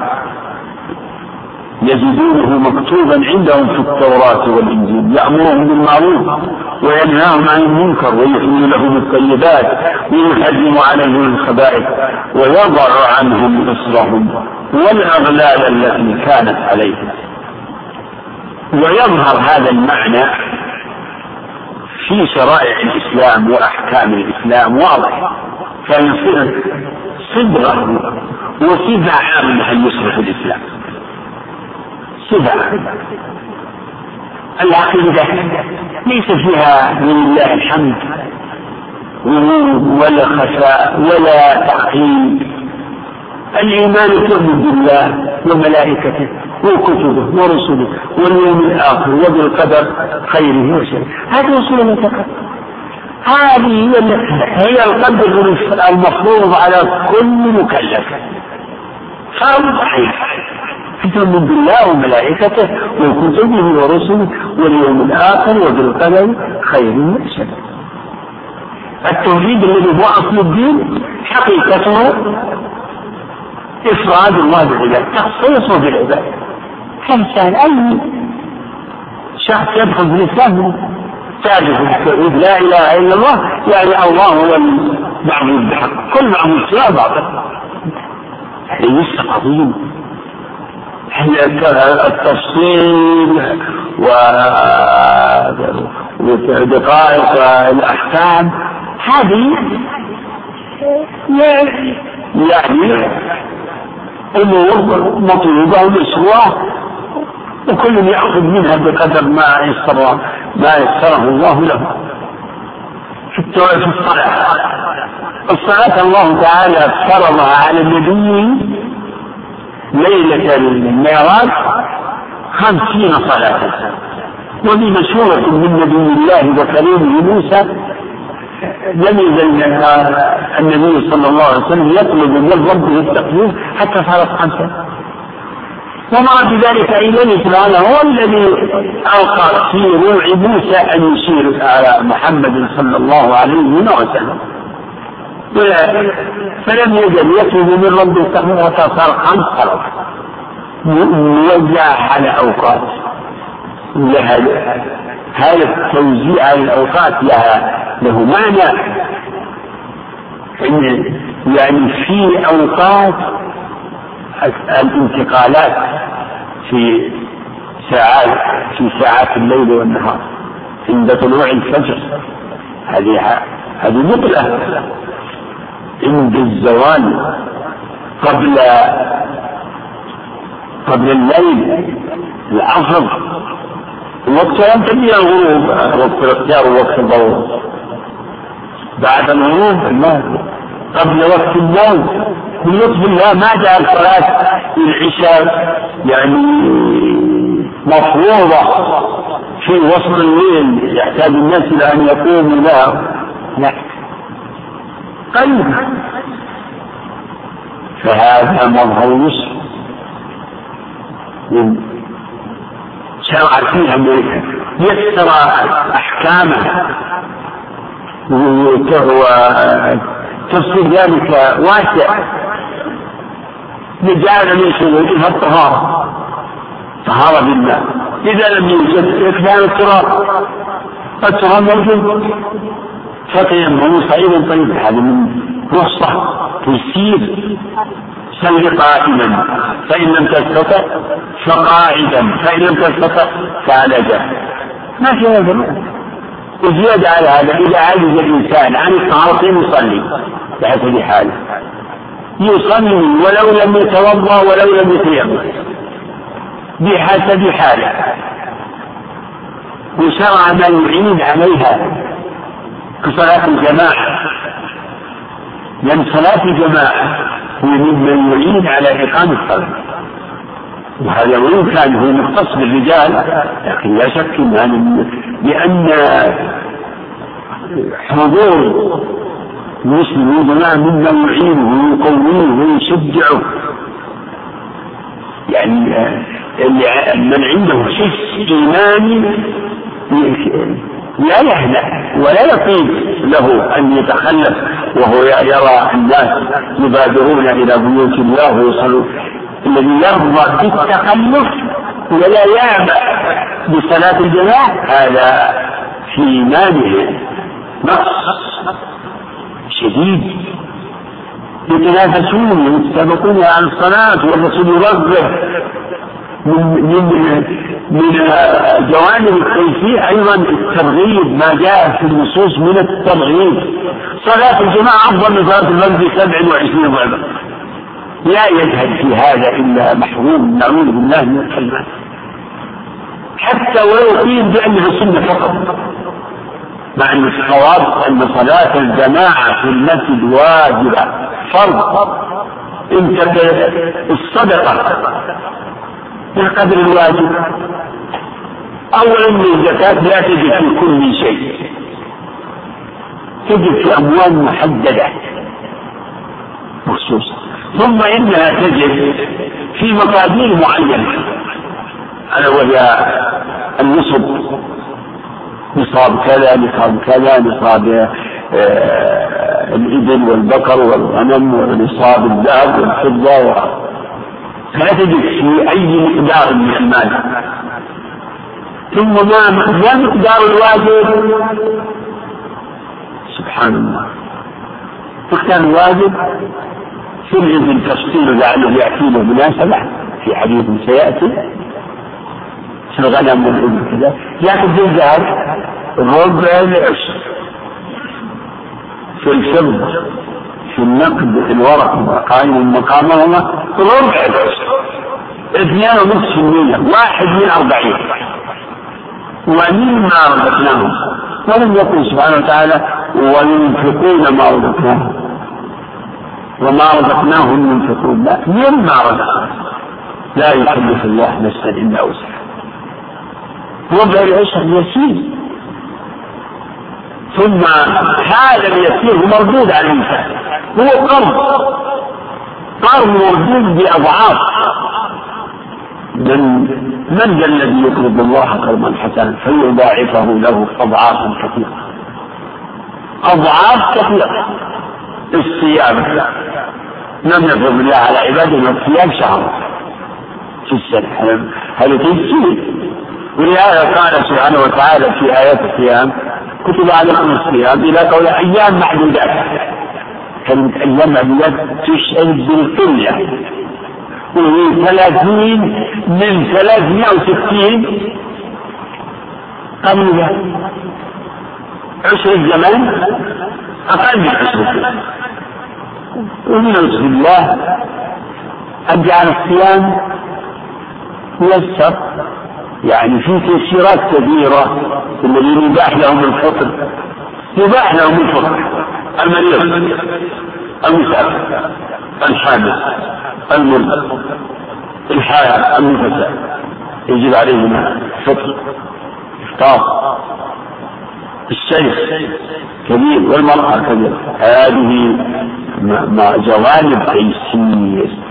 يجدونه مكتوبا عندهم في التوراة والإنجيل يأمرهم بالمعروف وينهاهم عن المنكر ويحل لهم الطيبات ويحرم عليهم الخبائث ويضع عنهم إصرهم والأغلال التي كانت عليهم. ويظهر هذا المعنى في شرائع الإسلام وأحكام الإسلام واضح. فيصير صبغة وصفة عامة أن يصبح الإسلام؟ صفة العقيدة ليس فيها من الله الحمد ولا خفاء ولا تعقيد الإيمان تؤمن بالله وملائكته وكتبه ورسله واليوم الآخر وبالقدر خيره وشره. هذه أصول الاعتقاد هذه هي القدر المفروض على كل مكلف. فرض عين تؤمن بالله وملائكته وكتبه ورسله واليوم الآخر وبالقدر خيره وشره. التوحيد الذي هو أصل الدين حقيقته إفراد الله بالعباد تخصيصه بالعباد كإنسان أي شخص يدخل في الإسلام تعرف التوحيد لا إله إلا الله يعني الله هو المعبود بحق كل معبود سوى باطل ليس عظيم التفصيل ودقائق الأحكام هذه يعني أمور مطلوبة ومشروعة وكل يأخذ منها بقدر ما يسر ما يسره الله له. في الصلاة الصلاة الله تعالى فرضها على النبي ليلة المعراج خمسين صلاة. وفي مشهورة من نبي الله وكريمه موسى لم يزل النبي صلى الله عليه وسلم يطلب من ربه التقدير حتى صارت خمسة. ومع ذلك إليه سبحانه هو الذي ألقى في روع موسى أن يشير على محمد صلى الله عليه وسلم. فلم يزل يطلب من ربه التقدير حتى صار خمس صلوات موزعة على أوقات. لها هذا التوزيع على الأوقات لها له معنى. إن يعني في أوقات الانتقالات في ساعات في ساعات الليل والنهار عند طلوع الفجر. هذه هذه نقلة عند الزوال قبل قبل الليل العصر وقت ينتهي الغروب وقت الاختيار ووقت الضروب بعد الغروب قبل وقت النوم. من لطف الله ما جعل صلاة العشاء يعني مفروضة في وسط الليل يحتاج الناس إلى أن يقوموا لها لا قريب فهذا مظهر يسر شرع فيها أمريكا. يسر أحكامه. وتفسير ذلك واسع. لجعل من شروطها الطهارة. طهارة بالله. إذا لم يوجد إكمال التراب. التراب موجود. فتيمموا صعيدا طيبا هذا من رخصة تسير. سل قائما. فإن لم تستطع فقاعدا. فإن لم تستطع فعلى جنب ما في هذا وزيادة على هذا إذا عجز الإنسان عن الطهارة يصلي بحسب حاله يصلي ولو لم يتوضأ ولو لم يتيمم بحسب حاله. وشرع ما يعين عليها كصلاة الجماعة. لأن صلاة الجماعة هو مما يعين على إقامة الصلاة. وهذا وإن كان هو مختص بالرجال لكن لا شك أن لأن حضور المسلم جماعة مما يعينه ويقويه ويشجعه. يعني من عنده حس إيماني لا يهنأ ولا يطيب له أن يتخلف وهو يرى الناس يبادرون إلى بيوت الله ويصلون الذي يرضى بالتخلف ولا يعبأ بصلاة الجماعة. هذا في إيمانه. نقص شديد. يتنافسون يتسابقون على الصلاة والرسول يرغب من من من جوانب الكيفية أيضا الترغيب ما جاء في النصوص من الترغيب. صلاة الجماعة أفضل من صلاة المسجد 27 ضعفا لا يذهب في هذا إلا محروم. نعوذ بالله من الكلمات حتى ولو قيل بأنها سنة فقط. مع أن الصواب أن صلاة الجماعة في المسجد واجبة. فرض. انت الصدقة بقدر الواجب. أولا الزكاة لا تجد في كل شيء. تجد في أموال محددة. مخصوصة ثم إنها تجد في مقادير معينة. ألا وهي النصب. نصاب كذا نصاب كذا نصاب آه، الإبل والبقر والغنم ونصاب الذهب والفضة فلا تجد في أي مقدار من المال. ثم ما ما مقدار الواجب؟ سبحان الله. مقدار الواجب في تفصيل لعله يأتي له مناسبة في حديث سيأتي. في الغنم والإبل كذا لكن في الذهب ربع العشر في الفضة في النقد الورق قائم مقامهما ربع العشر اثنين ونصف المية واحد من أربعين. ومما رزقناهم. ولم يقل سبحانه وتعالى وينفقون ما رزقناهم. وما رزقناهم ينفقون. لا مما رزقناهم. لا يكلف الله نفسا إلا وسعها. وضع العشر يسير ثم هذا اليسير مردود على الإنسان. هو قرض قرض مردود بأضعاف. من من ذا الذي يقرض الله قرضا حسنا فيضاعفه له أضعافا كثيرة. أضعاف كثيرة. الصيام. لم يفرض الله على عباده الصيام شهر. في السنة. هذا تيسير ولهذا قال سبحانه وتعالى في آيات الصيام كتب عليكم الصيام إلى قول أيام معدودات. كلمة أيام معدودات تشعر بالقلة. وهي ثلاثين من ثلاثمائة وستين. قبل عشر الزمن أقل من عشر ومن لطف الله أن جعل الصيام يسر يعني في تيسيرات كثيرة الذين يباح لهم الفطر. يباح لهم الفطر. المريض المسافر الحامل المرض الحائض النفساء يجب عليهم الفطر افطار الشيخ كبير والمرأة كبيرة. هذه جوانب تيسير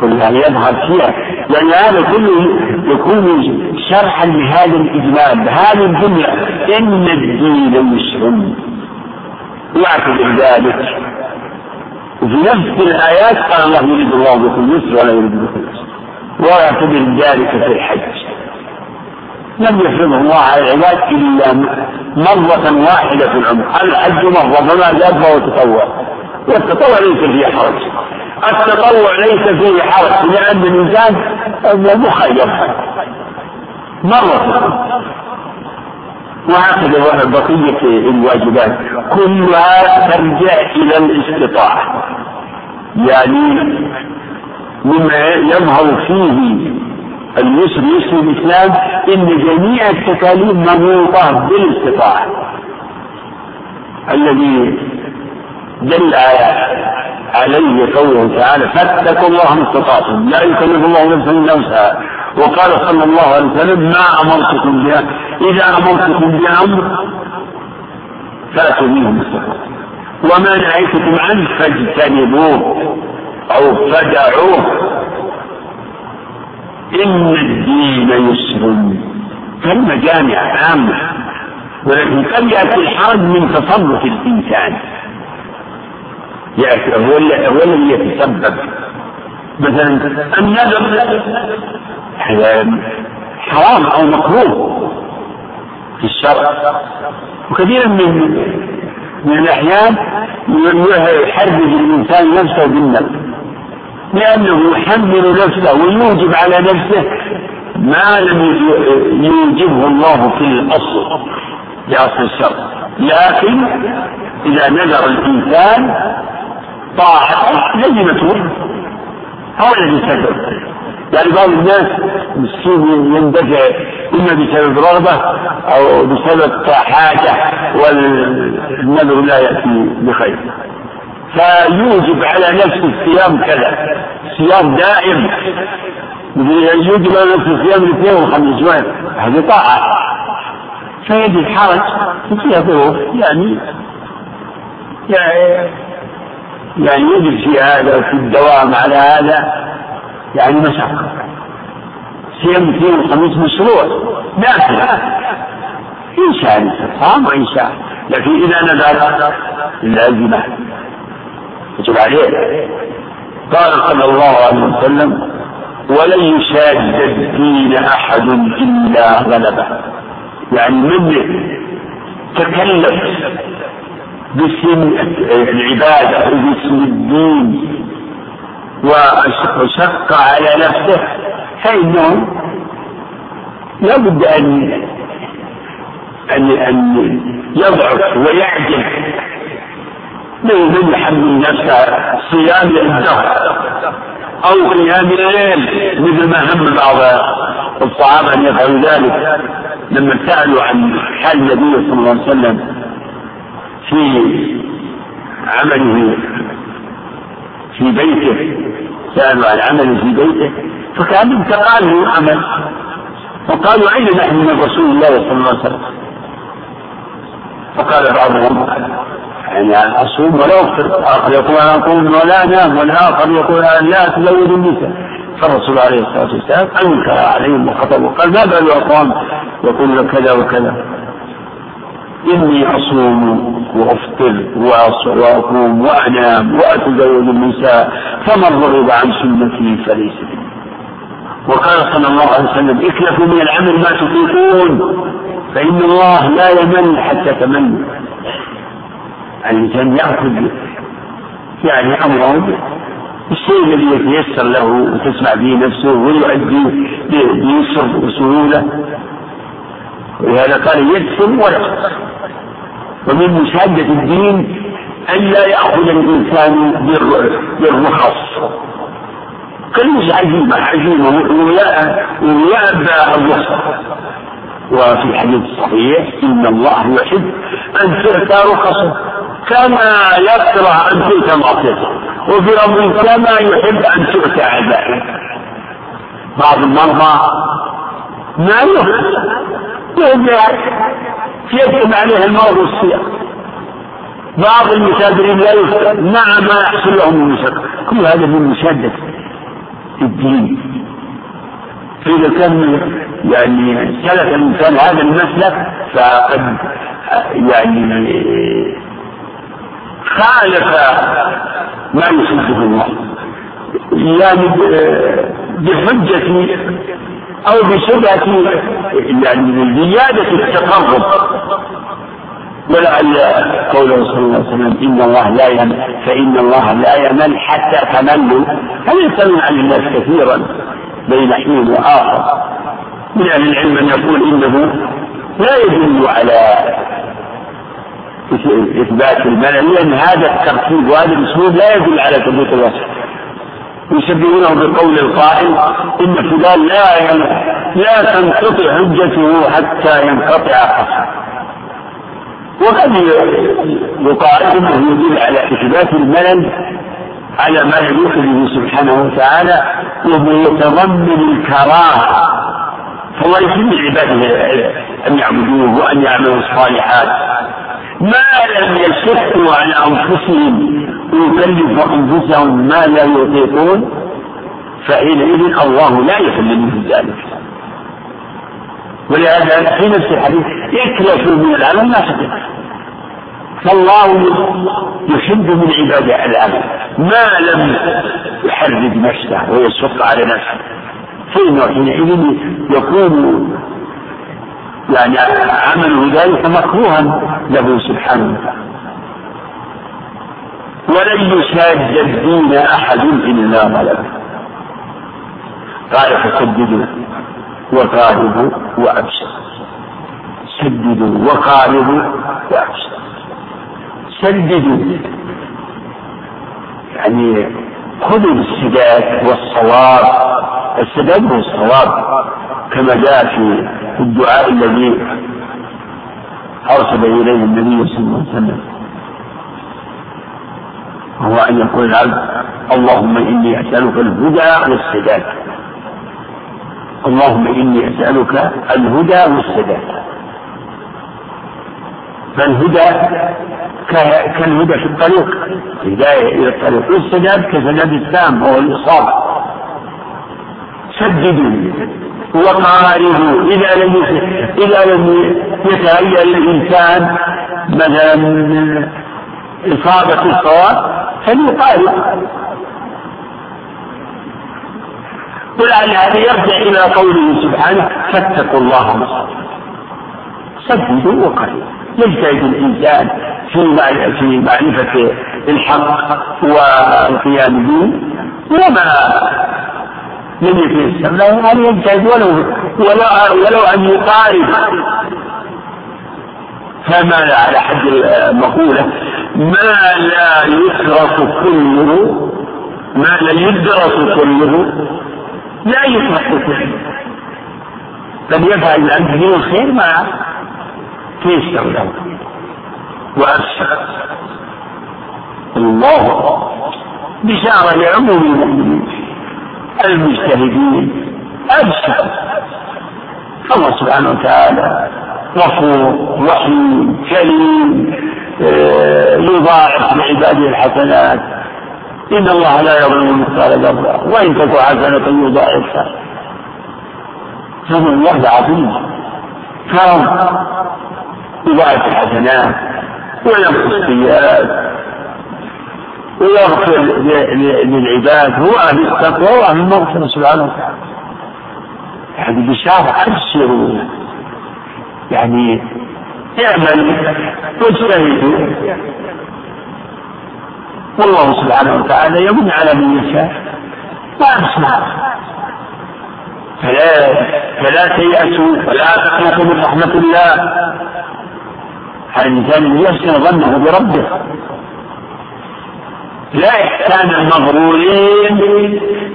كلها يظهر فيها. لأن هذا كله يكون شرحا لهذا الإجمال هذه الجملة إن الدين يسر يعتبر ذلك. وفي نفس الآيات قال الله يريد الله بكم اليسر ولا يريد بكم اليسر. ويعتبر ذلك في الحج. لم يفرضه الله على العباد إلا مرة واحدة في العمر. الحج مرة فما زاد فهو تطوع. والتطوع ليس فيه حرج. التطوع ليس فيه حرج لأن الإنسان مخير مرة. وهكذا بقية الواجبات. كلها ترجع إلى الاستطاعة. يعني مما يظهر فيه اليسر يسر الإسلام إن جميع التكاليف مربوطة بالاستطاعة. الذي دل عليه قوله تعالى فاتقوا الله ما استطعتم. لا يكلف الله نفسا إلا وسعها. وقال صلى الله عليه وسلم ما أمرتكم بها. إذا أمرتكم بأمر فأتوا منه ما وما نهيتكم عنه فاجتنبوه أو فدعوه. إن الدين يسر. كلمه جامعه عامة. ولكن قد يأتي الحرج من تصرف الإنسان. يأتي هو هو الذي يتسبب مثلا النذر حرام أو مكروه في الشرع. وكثيرا من من الأحيان يحرج الإنسان نفسه بالنذر لأنه يحمل نفسه ويوجب على نفسه ما لم يوجبه الله في الأصل لأصل الشرع. لكن إذا نذر الإنسان طاعة لزمته هو الذي سبب. يعني بعض الناس مسكين يندفع إما بسبب رغبة أو بسبب حاجة والنذر لا يأتي بخير. فيوجب على نفسه الصيام كذا. صيام دائم. يوجب على نفسه الصيام الاثنين والخميس. هذه طاعة. فيجد حرج. فيها ظروف. يعني يعني يعني يجب في هذا وفي الدوام على هذا يعني مشقة. صيام الاثنين والخميس مشروع. نافلة إن شاء صام وإن شاء لكن إذا نذر لازمة يجب عليه. قال صلى الله عليه وسلم ولن يشاد الدين أحد إلا غلبه. يعني من تكلف باسم العبادة وباسم الدين. وشق على نفسه. فإنه لا بد أن أن أن يضعف ويعجز من يحمل نفسه صيام الدهر أو قيام الليل مثل ما هم بعض الصحابة أن يفعلوا ذلك لما سألوا عن حال النبي صلى الله عليه وسلم. في عمله في بيته سألوا عن عمله في بيته فكان تقال عمل. فقالوا أين نحن من رسول الله صلى الله عليه وسلم؟ فقال بعضهم يعني أصوم ولا أفطر آخر يقول أنا أقوم ولا أنام والآخر يقول أنا لا أتزوج النساء. فالرسول عليه الصلاة والسلام أنكر عليهم وخطب وقال ما بال أقوام؟ يقول كذا وكذا. إني أصوم وأفطر وأقوم وأنام وأتزوج النساء فمن رغب عن سنتي فليس وقال صلى الله عليه وسلم اكلفوا من العمل ما تطيقون فإن الله لا يمل حتى تمل الإنسان يأخذ يعني أمره الشيء الذي يتيسر له وتسمع به نفسه ويؤدي بيسر وسهولة ولهذا قال يدخل ويختصر ومن مشادة الدين أن لا يأخذ الإنسان بالرخص. كل عزيمة عزيمة ويأبى الرخصة وفي الحديث الصحيح إن الله يحب أن تؤتى رخصه كما يكره أن تؤتى معصيته وفي أمر كما يحب أن تؤتى عباده. بعض المرضى ما يحب يجب عليه المرض والسياق بعض المسافرين لا مع ما يحصل لهم من مشقة كل هذا من مشادة الدين. فإذا كان يعني سلك الإنسان هذا المسلك فقد يعني خالف ما يحبه الله. يعني بحجة أو بشبهة يعني زيادة التقرب. ولعل قوله صلى الله عليه وسلم إن الله لا يمل فإن الله لا يمل حتى تملوا. هل يستمع عن الناس كثيرا بين حين وآخر؟ من أهل العلم من يقول إنه لا يدل على إثبات الملل لأن هذا الترتيب وهذا الأسلوب لا يدل على ثبوت الوصف. يشبهونه بقول القائل إن فلان لا لا تنقطع حجته حتى ينقطع قصره. وقد يقال إنه يدل على إثبات الملل على ما يليق سبحانه وتعالى وهو يتضمن الكراهة. فهو يحب عباده أن يعبدوه وأن يعملوا الصالحات. ما لم يشقوا على أنفسهم ويكلفوا أنفسهم ما لا يطيقون فحينئذ الله لا يحل منهم ذلك. ولهذا في نفس الحديث يكلف من العمل ما تطيق فالله يحب من عباده العمل ما لم يحرج نفسه ويشق على نفسه. فإنه حينئذ يكون يعني عمله ذلك مكروها له سبحانه وتعالى. ولن يشاد الدين أحد إلا غلبه قال فسددوا وقاربوا وأبشروا. سددوا وقاربوا وأبشروا. سددوا. يعني خذوا بالسداد والصواب. السداد هو الصواب كما جاء في الدعاء الذي أرسل إليه النبي صلى الله عليه وسلم. وهو أن يقول العبد اللهم إني أسألك الهدى والسداد. اللهم إني أسألك الهدى والسداد. فالهدى كالهدى في الطريق الهداية إلى الطريق. والسداد كسداد السام وهو الإصابة. سددوا وقاربوا إذا لم إذا لم يتهيأ الإنسان مثلا من إصابة الصواب فليقارب ولعل هذا يرجع إلى قوله سبحانه فاتقوا الله ما سددوا وقاربوا يجتهد الإنسان في معرفة الحق والقيام به وما لم يتيسر له أن يجتهد ولو ولو ولو أن يقارب؟ كما على حد المقولة. ما لا يترك كله ما لم يدرس كله. لا يطرح كله. بل يفعل الأمر من الخير ما تيسر له وأبشر الله بشارة لعموم المؤمنين. المجتهدين أبشر. الله سبحانه وتعالى غفور رحيم كريم آه، يضاعف لعباده الحسنات. إن الله لا يظلم مثقال ذرة وإن تك حسنة يضاعفها. فضل الله عظيم. كرم يضاعف الحسنات وينقص السيئات. ويغفر للعباد هو أهل التقوى وأهل المغفرة سبحانه وتعالى. يعني بشارة أبشروا. يعني اعمل واجتهدوا والله سبحانه وتعالى يمن على من يشاء وأبشر. فلا فلا تيأسوا ولا تقنطوا من رحمة الله. الإنسان يحسن ظنه بربه. لا إحسان المغرورين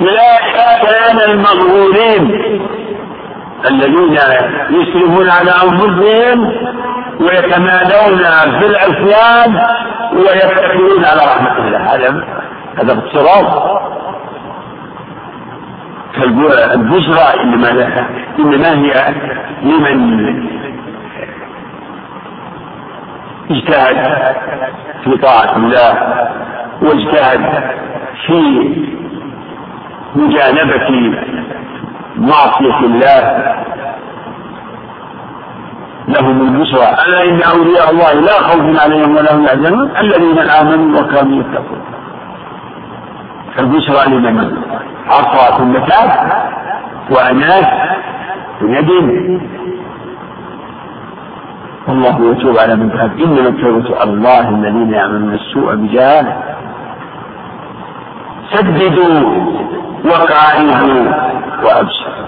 لا إحسان المغرورين. الذين يسرفون على أنفسهم ويتمادون في العصيان ويتكلون على رحمة الله. هذا هذا اضطراب البشرى انما إنما هي لمن اجتهد في طاعة الله. واجتهد في مجانبة معصية الله. لهم البشرى ألا إن أولياء الله لا خوف عليهم ولا هم يحزنون؟ الذين آمنوا وكانوا يتقون. فالبشرى لمن؟ عصى ثم تاب وأناس وندم والله يتوب على من تاب. إنما التوبة الله الذين يعملون السوء بجهالة. سددوا وقائدوا وأبشروا.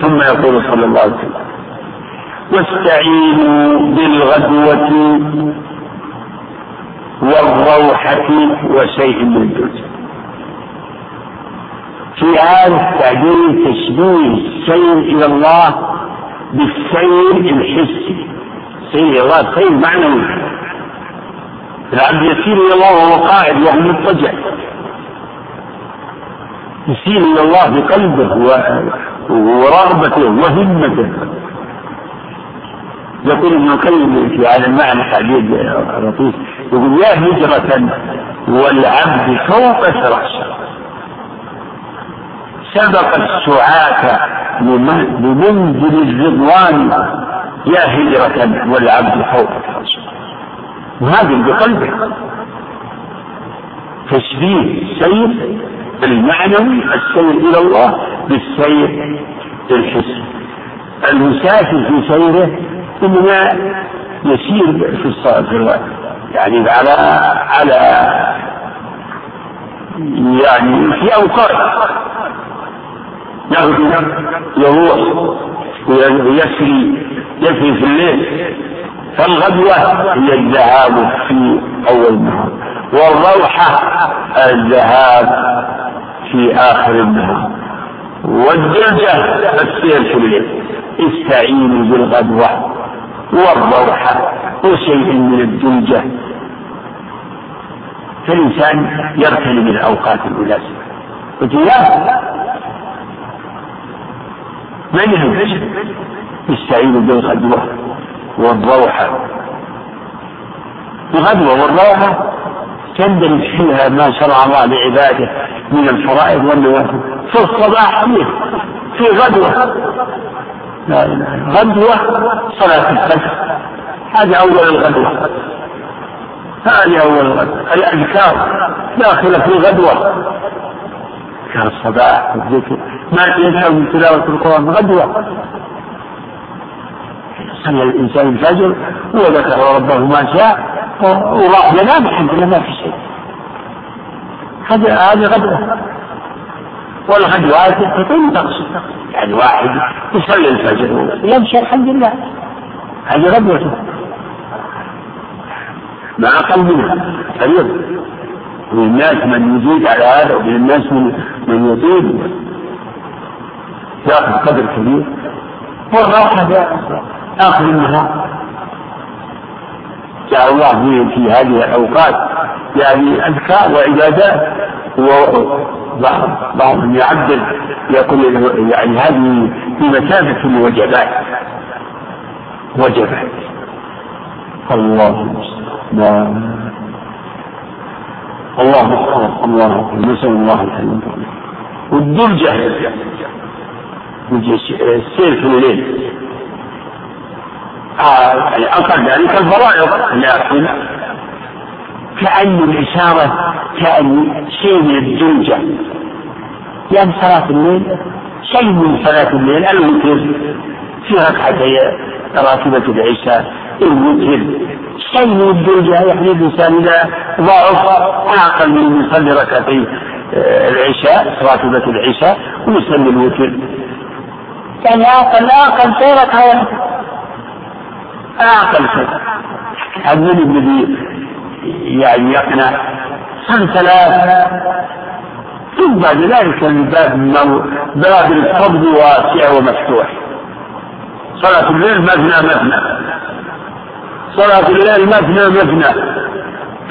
ثم يقول صلى الله عليه وسلم واستعينوا بالغدوة والروحة وشيء من الدنيا في هذا التعبير تشبيه السير إلى الله بالسير الحسي. سير إلى الله سير معنوي. العبد يسير إلى الله وهو قاعد وهو مضطجع. يسير إلى الله بقلبه ورغبته وهمته. يقول ابن القيم في هذا المعنى حديث لطيف يقول يا هجرة والعبد فوق فراشة سبق السعاة بمنزل الرضوان. يا هجرة والعبد فوق فراشة وهذا بقلبه. تشبيه السير المعنوي السير إلى الله بالسير الحسي المسافر في سيره إنما يسير في الصلاة يعني على على يعني في أوقات يغدو يروح ويسري يسري في الليل. فالغدوة هي الذهاب في أول النهار. والروحة الذهاب في آخر النهار والدلجة السير في الليل. استعينوا بالغدوة والروحة وشيء من الدلجة فالإنسان يغتنم الأوقات المناسبة لا من يهمش يستعين بالغدوة والروحة الغدوة والروحة تندرج فيها ما شرع الله لعباده من الفرائض والنوافل في الصباح فيه في غدوة. لا إله غدوة صلاة الفجر. هذه أول الغدوة. هذه أول الغدوة. الأذكار داخلة في غدوة أذكار الصباح والذكر. ما ينهى من تلاوة القرآن؟ غدوة. صلى الإنسان الفجر وذكر ربه ما شاء وراح ينام الحمد لله ما في شيء. هذه هذه غدوة والغدوات تتم تقصد. يعني واحد يصلي الفجر. يمشي الحمد لله. هذه غدوته أقل منها فريضة ومن الناس من يزيد على هذا ومن الناس من من يزيد ياخذ قدر كبير. والراحة آخر النهار جعل الله في, هذه الأوقات؟ يعني أذكار وعبادات وبعض بعضهم يعدل يقول يعني هذه في مثابة الوجبات وجبات. الله المستعان. الله أكبر الله أكبر نسأل الله الحلم والدرجة. السير في الليل. يعني أقل ذلك الفرائض لكن كأن الإشارة كأن شيء من الدرجة. لأن صلاة الليل شيء من صلاة الليل الوتر في ركعتي راتبة العشاء الوتر شيء من الدرجة يعني الإنسان إذا ضعف أقل من يصلي ركعتي آه، العشاء راتبة العشاء ويصلي الوتر يعني أقل أقل سيرك أقل شيء. هذا الذي يعني يقنع صل ثلاث. ثم بعد ذلك الباب باب الفضل واسع ومفتوح. صلاة الليل مثنى مثنى صلاة الليل مثنى مثنى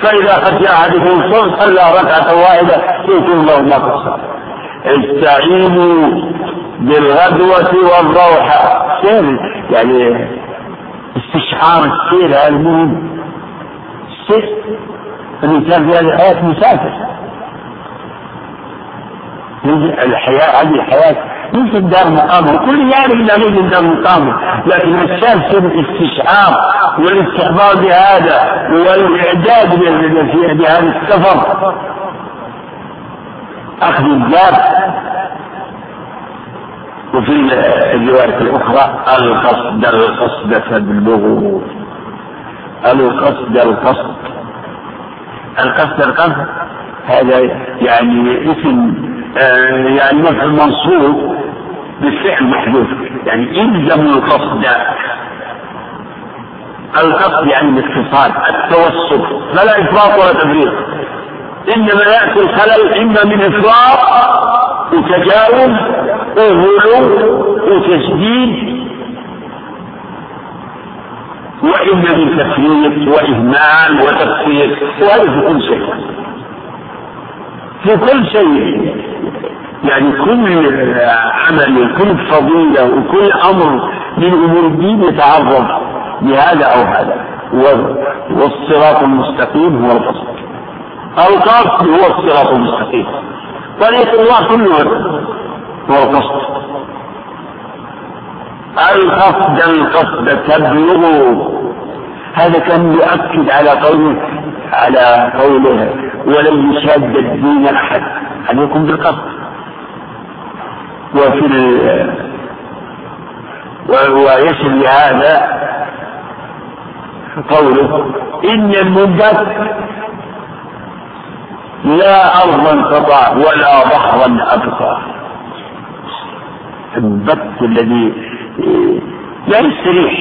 فإذا خشي أحدكم الصوم صلى ركعة واحدة يؤتي الله ما استعينوا بالغدوة والروحة يعني استشعار السير المهم. السير الإنسان في هذه الحياة مسافر. الحياة هذه الحياة ليست دار مقامة. كل يعرف انها ليست دار مقامة. لكن الشاب سر الاستشعار والاستحضار بهذا والاعداد بهذا السفر. أخذ الباب. وفي الرواية الأخرى القصد القصد فبالبغض القصد القصد. القصد القصد. هذا يعني اسم آه، يعني مفعول منصوب بالفعل محذوف. يعني الزموا القصد. القصد يعني الاتصال التوسط. فلا إفراط ولا تفريط. إنما يأتي الخلل إما من إفراط وتجاوز وغلو وتشديد واما من تفريط وإهمال وتقصير وهذا في كل شيء. في كل شيء. يعني كل عمل وكل فضيلة وكل أمر من أمور الدين يتعرض لهذا أو هذا. والصراط المستقيم هو القصد القصد هو الصراط المستقيم. طريق الله كله هو القصد. القصد القصد تبلغ هذا كان يؤكد على قوله على قوله ولن يشاد الدين أحد. عليكم بالقصد. وفي ويشري هذا قوله إن المنبت لا أرضا قطع ولا بحرا أبقى. البت الذي لا يستريح.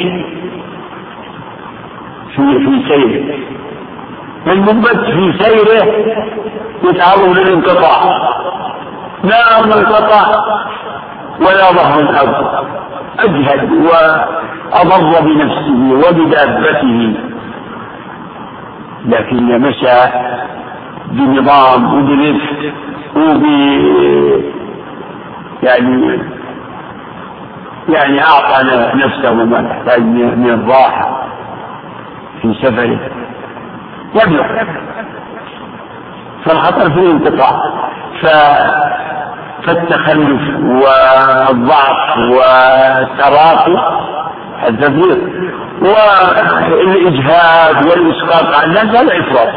في في سيره. المنبت في سيره يتعرض للانقطاع. لا أرض انقطع ولا ظهر الأرض أجهد وأضر بنفسه وبدابته. لكن مشى بنظام وبرفق وب يعني يعني أعطى نفسه ما تحتاج من الراحة في سفره. يبلغ فالخطر في الانقطاع ف فالتخلف والضعف والتراخي التفريط والإجهاد والإسقاط على الناس هذا إفراط.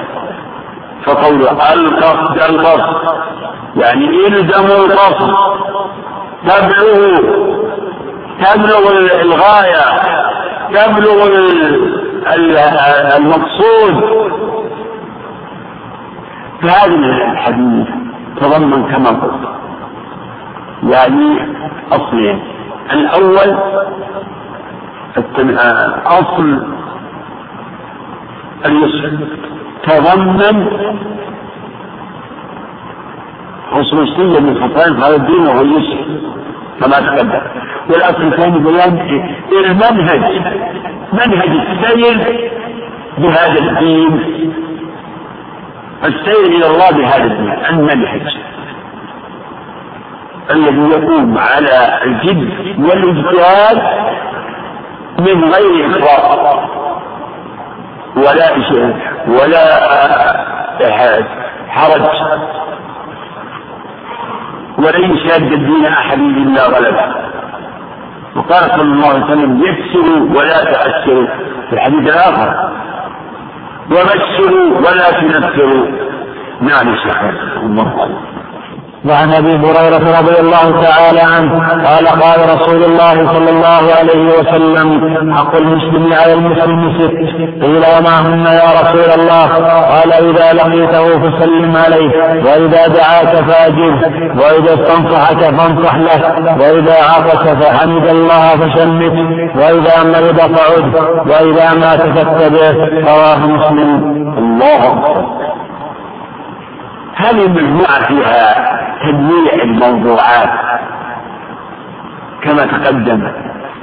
فقوله القصد القصد يعني إلزموا القصد تبلغ. تبلغ الغاية. تبلغ المقصود. فهذا الحديث تضمن كما قلت. يعني أصلين. الأول أصل اليسر تضمن خصوصية من خصائص هذا الدين وهو اليسر كما تقدم. والأصل الثاني بيان المنهج منهج السير بهذا الدين. السير إلى الله بهذا الدين المنهج. الذي يقوم على الجد والإجتهاد من غير إفراط ولا ولا حرج. ولن يشاد الدين أحد إلا غلبه وقال صلى الله عليه وسلم يسروا ولا تأسروا في الحديث الآخر وبشروا ولا تنفروا. نعم يا شيخ. الله وعن أبي هريرة رضي الله تعالى عنه قال قال رسول الله صلى الله عليه وسلم حق المسلم على المسلم ست. قيل وما هن يا رسول الله؟ قال إذا لقيته فسلم عليه وإذا دعاك فاجبه وإذا استنصحك فانصح له وإذا عطس فحمد الله فشمت وإذا مرض فعد وإذا مات فاتبعه رواه مسلم. الله هذه المجموعة فيها تنويع الموضوعات كما تقدم.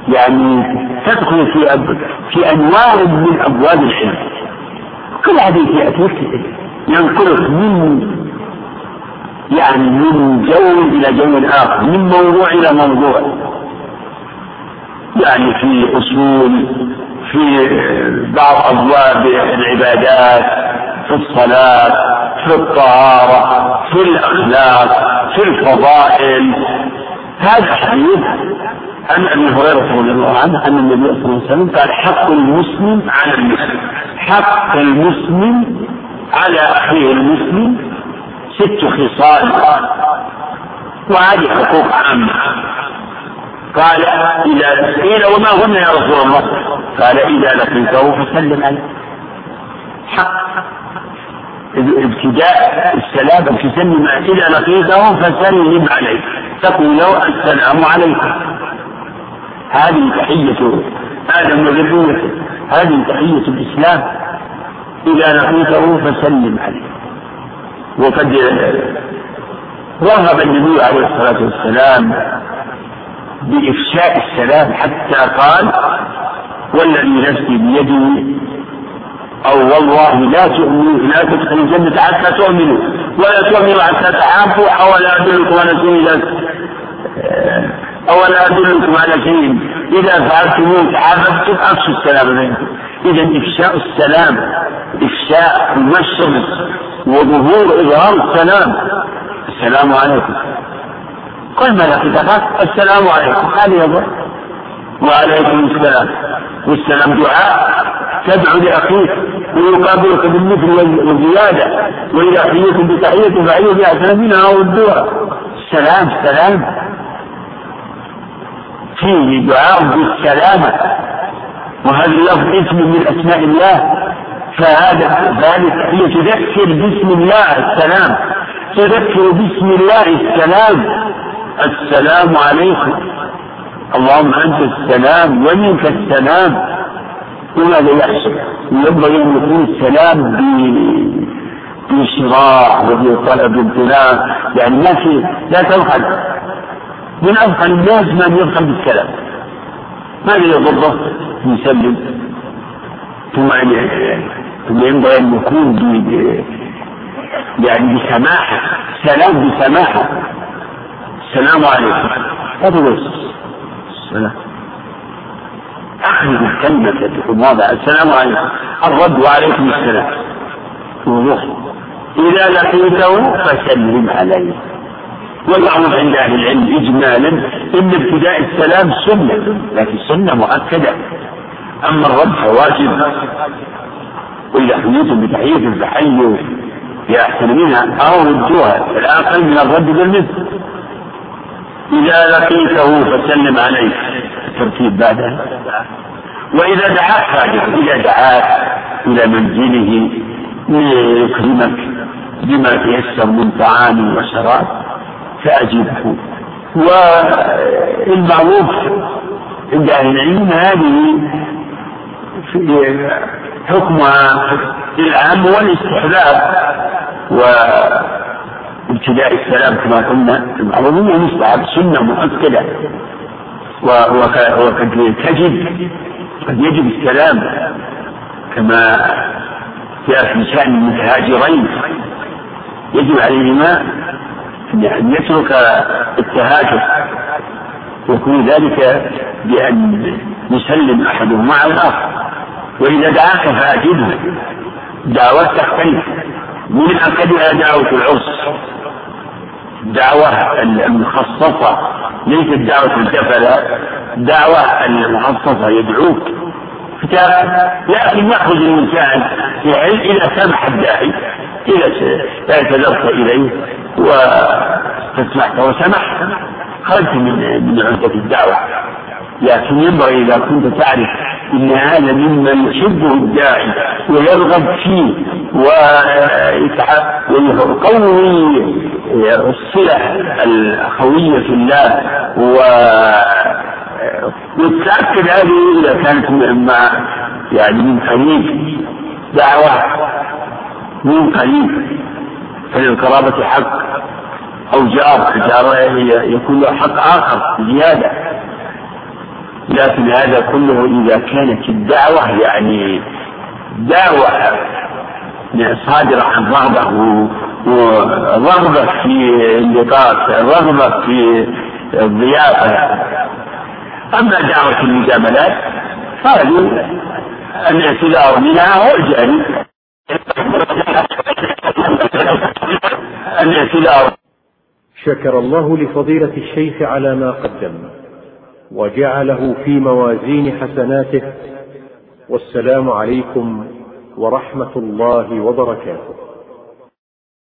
يعني تدخل في أب... في أنواع من أبواب العلم كل حديث يأتيك ينقلك من يعني من جو إلى جو آخر من موضوع إلى موضوع. يعني في أصول في بعض أبواب العبادات في الصلاة في الطهارة في الأخلاق في الفضائل. هذا حديث عن أبي هريرة رضي الله عنه ان النبي صلى الله عليه وسلم قال حق المسلم على المسلم حق المسلم على أخيه المسلم ست خصال وهذه حقوق عامة. قال إذا قيل وما هن يا رسول الله؟ قال إذا لقيته فسلم عليه. حق ابتداء السلام تسلم إذا لقيته فسلم عليه. تقول له السلام عليكم. هذه تحية آدم وذريته هذه تحية الإسلام إذا لقيته فسلم عليه. وقد رغب النبي عليه الصلاة والسلام بإفشاء السلام حتى قال والذي نفسي بيده أو والله لا تؤمنوا لا تدخلوا الجنة حتى تؤمنوا. ولا تؤمنوا حتى تحابوا أولا أدلكم على شيء أولا أدلكم على شيء إذا فعلتموه. تحاببتم أفشوا السلام بينكم. إذا إفشاء السلام إفشاء النشر وظهور إظهار السلام. السلام عليكم. قل ما لقيت السلام عليكم. هذه وعليكم السلام. والسلام دعاء تدعو لأخيك ويقابلك بالمثل والزيادة وإذا حييتم بتحية فحيوا بأحسن منها أو الدعاء السلام السلام فيه دعاء بالسلامة. وهذا اللفظ اسم من أسماء الله. فهذا ذلك هي تذكر باسم الله السلام. تذكر باسم الله السلام. السلام عليكم. اللهم أنت السلام ومنك السلام. وماذا يحصل؟ ينبغي أن يكون السلام بشراع وبطلب امتناع يعني ما في لا تبخل. من أبخل الناس من يبخل بالسلام. ماذا يضره؟ يسلم. ثم ثم ينبغي أن يكون يعني بسماحة. سلام بسماحة. السلام عليكم. السلام أخرج الكلمة الماضي السلام عليكم. الرد وعليكم السلام. وضوح. إذا لقيته فسلم عليه. والمعروف عند أهل العلم إجمالا إن ابتداء السلام سنة لكن سنة مؤكدة. أما الرد فواجب. وإذا حييتم بتحية فحيوا بأحسن منها أو ردوها الأقل من الرد بالمثل. إذا لقيته فسلم عليه الترتيب بعدها وإذا دعاك فاجر إذا دعاك إلى منزله ليكرمك بما تيسر من طعام وشراب فأجبه. والمعروف عند أهل العلم هذه حكمها العام والاستحباب. وابتداء ابتداء السلام كما قلنا المعروف مستحب سنة مؤكدة. وقد تجد قد يجب السلام كما جاء في شأن المتهاجرين. يجب عليهما أن يترك التهاجر. يكون ذلك بأن يسلم أحدهما على الآخر. وإذا دعاك فأجبه دعوة تختلف. من أكدها دعوة العرس؟ دعوة المخصصة ليست دعوة الجفلة دعوة المخصصة يدعوك. لكن يأخذ الإنسان في علم إذا سمح الداعي إذا اعتذرت إليه واستسمحت وسمحت خرجت من من عهدة الدعوة. لكن ينبغي إذا كنت تعرف إن هذا ممن يحبه الداعي ويرغب فيه ويقوي الصلة الأخوية في الله و وتتأكد هذه إذا كانت مع يعني من قريب دعوة من قريب فللقرابة حق أو جار؟ جار يكون له حق آخر زيادة. لكن هذا كله إذا كانت الدعوة يعني دعوة صادرة عن رغبة ورغبة في اللقاء رغبة في الضيافة. أما دعوة المجاملات فهذه الاعتذار منها هو الجاري الاعتذار. شكر الله لفضيلة الشيخ على ما قدم. وجعله في موازين حسناته. والسلام عليكم ورحمة الله وبركاته.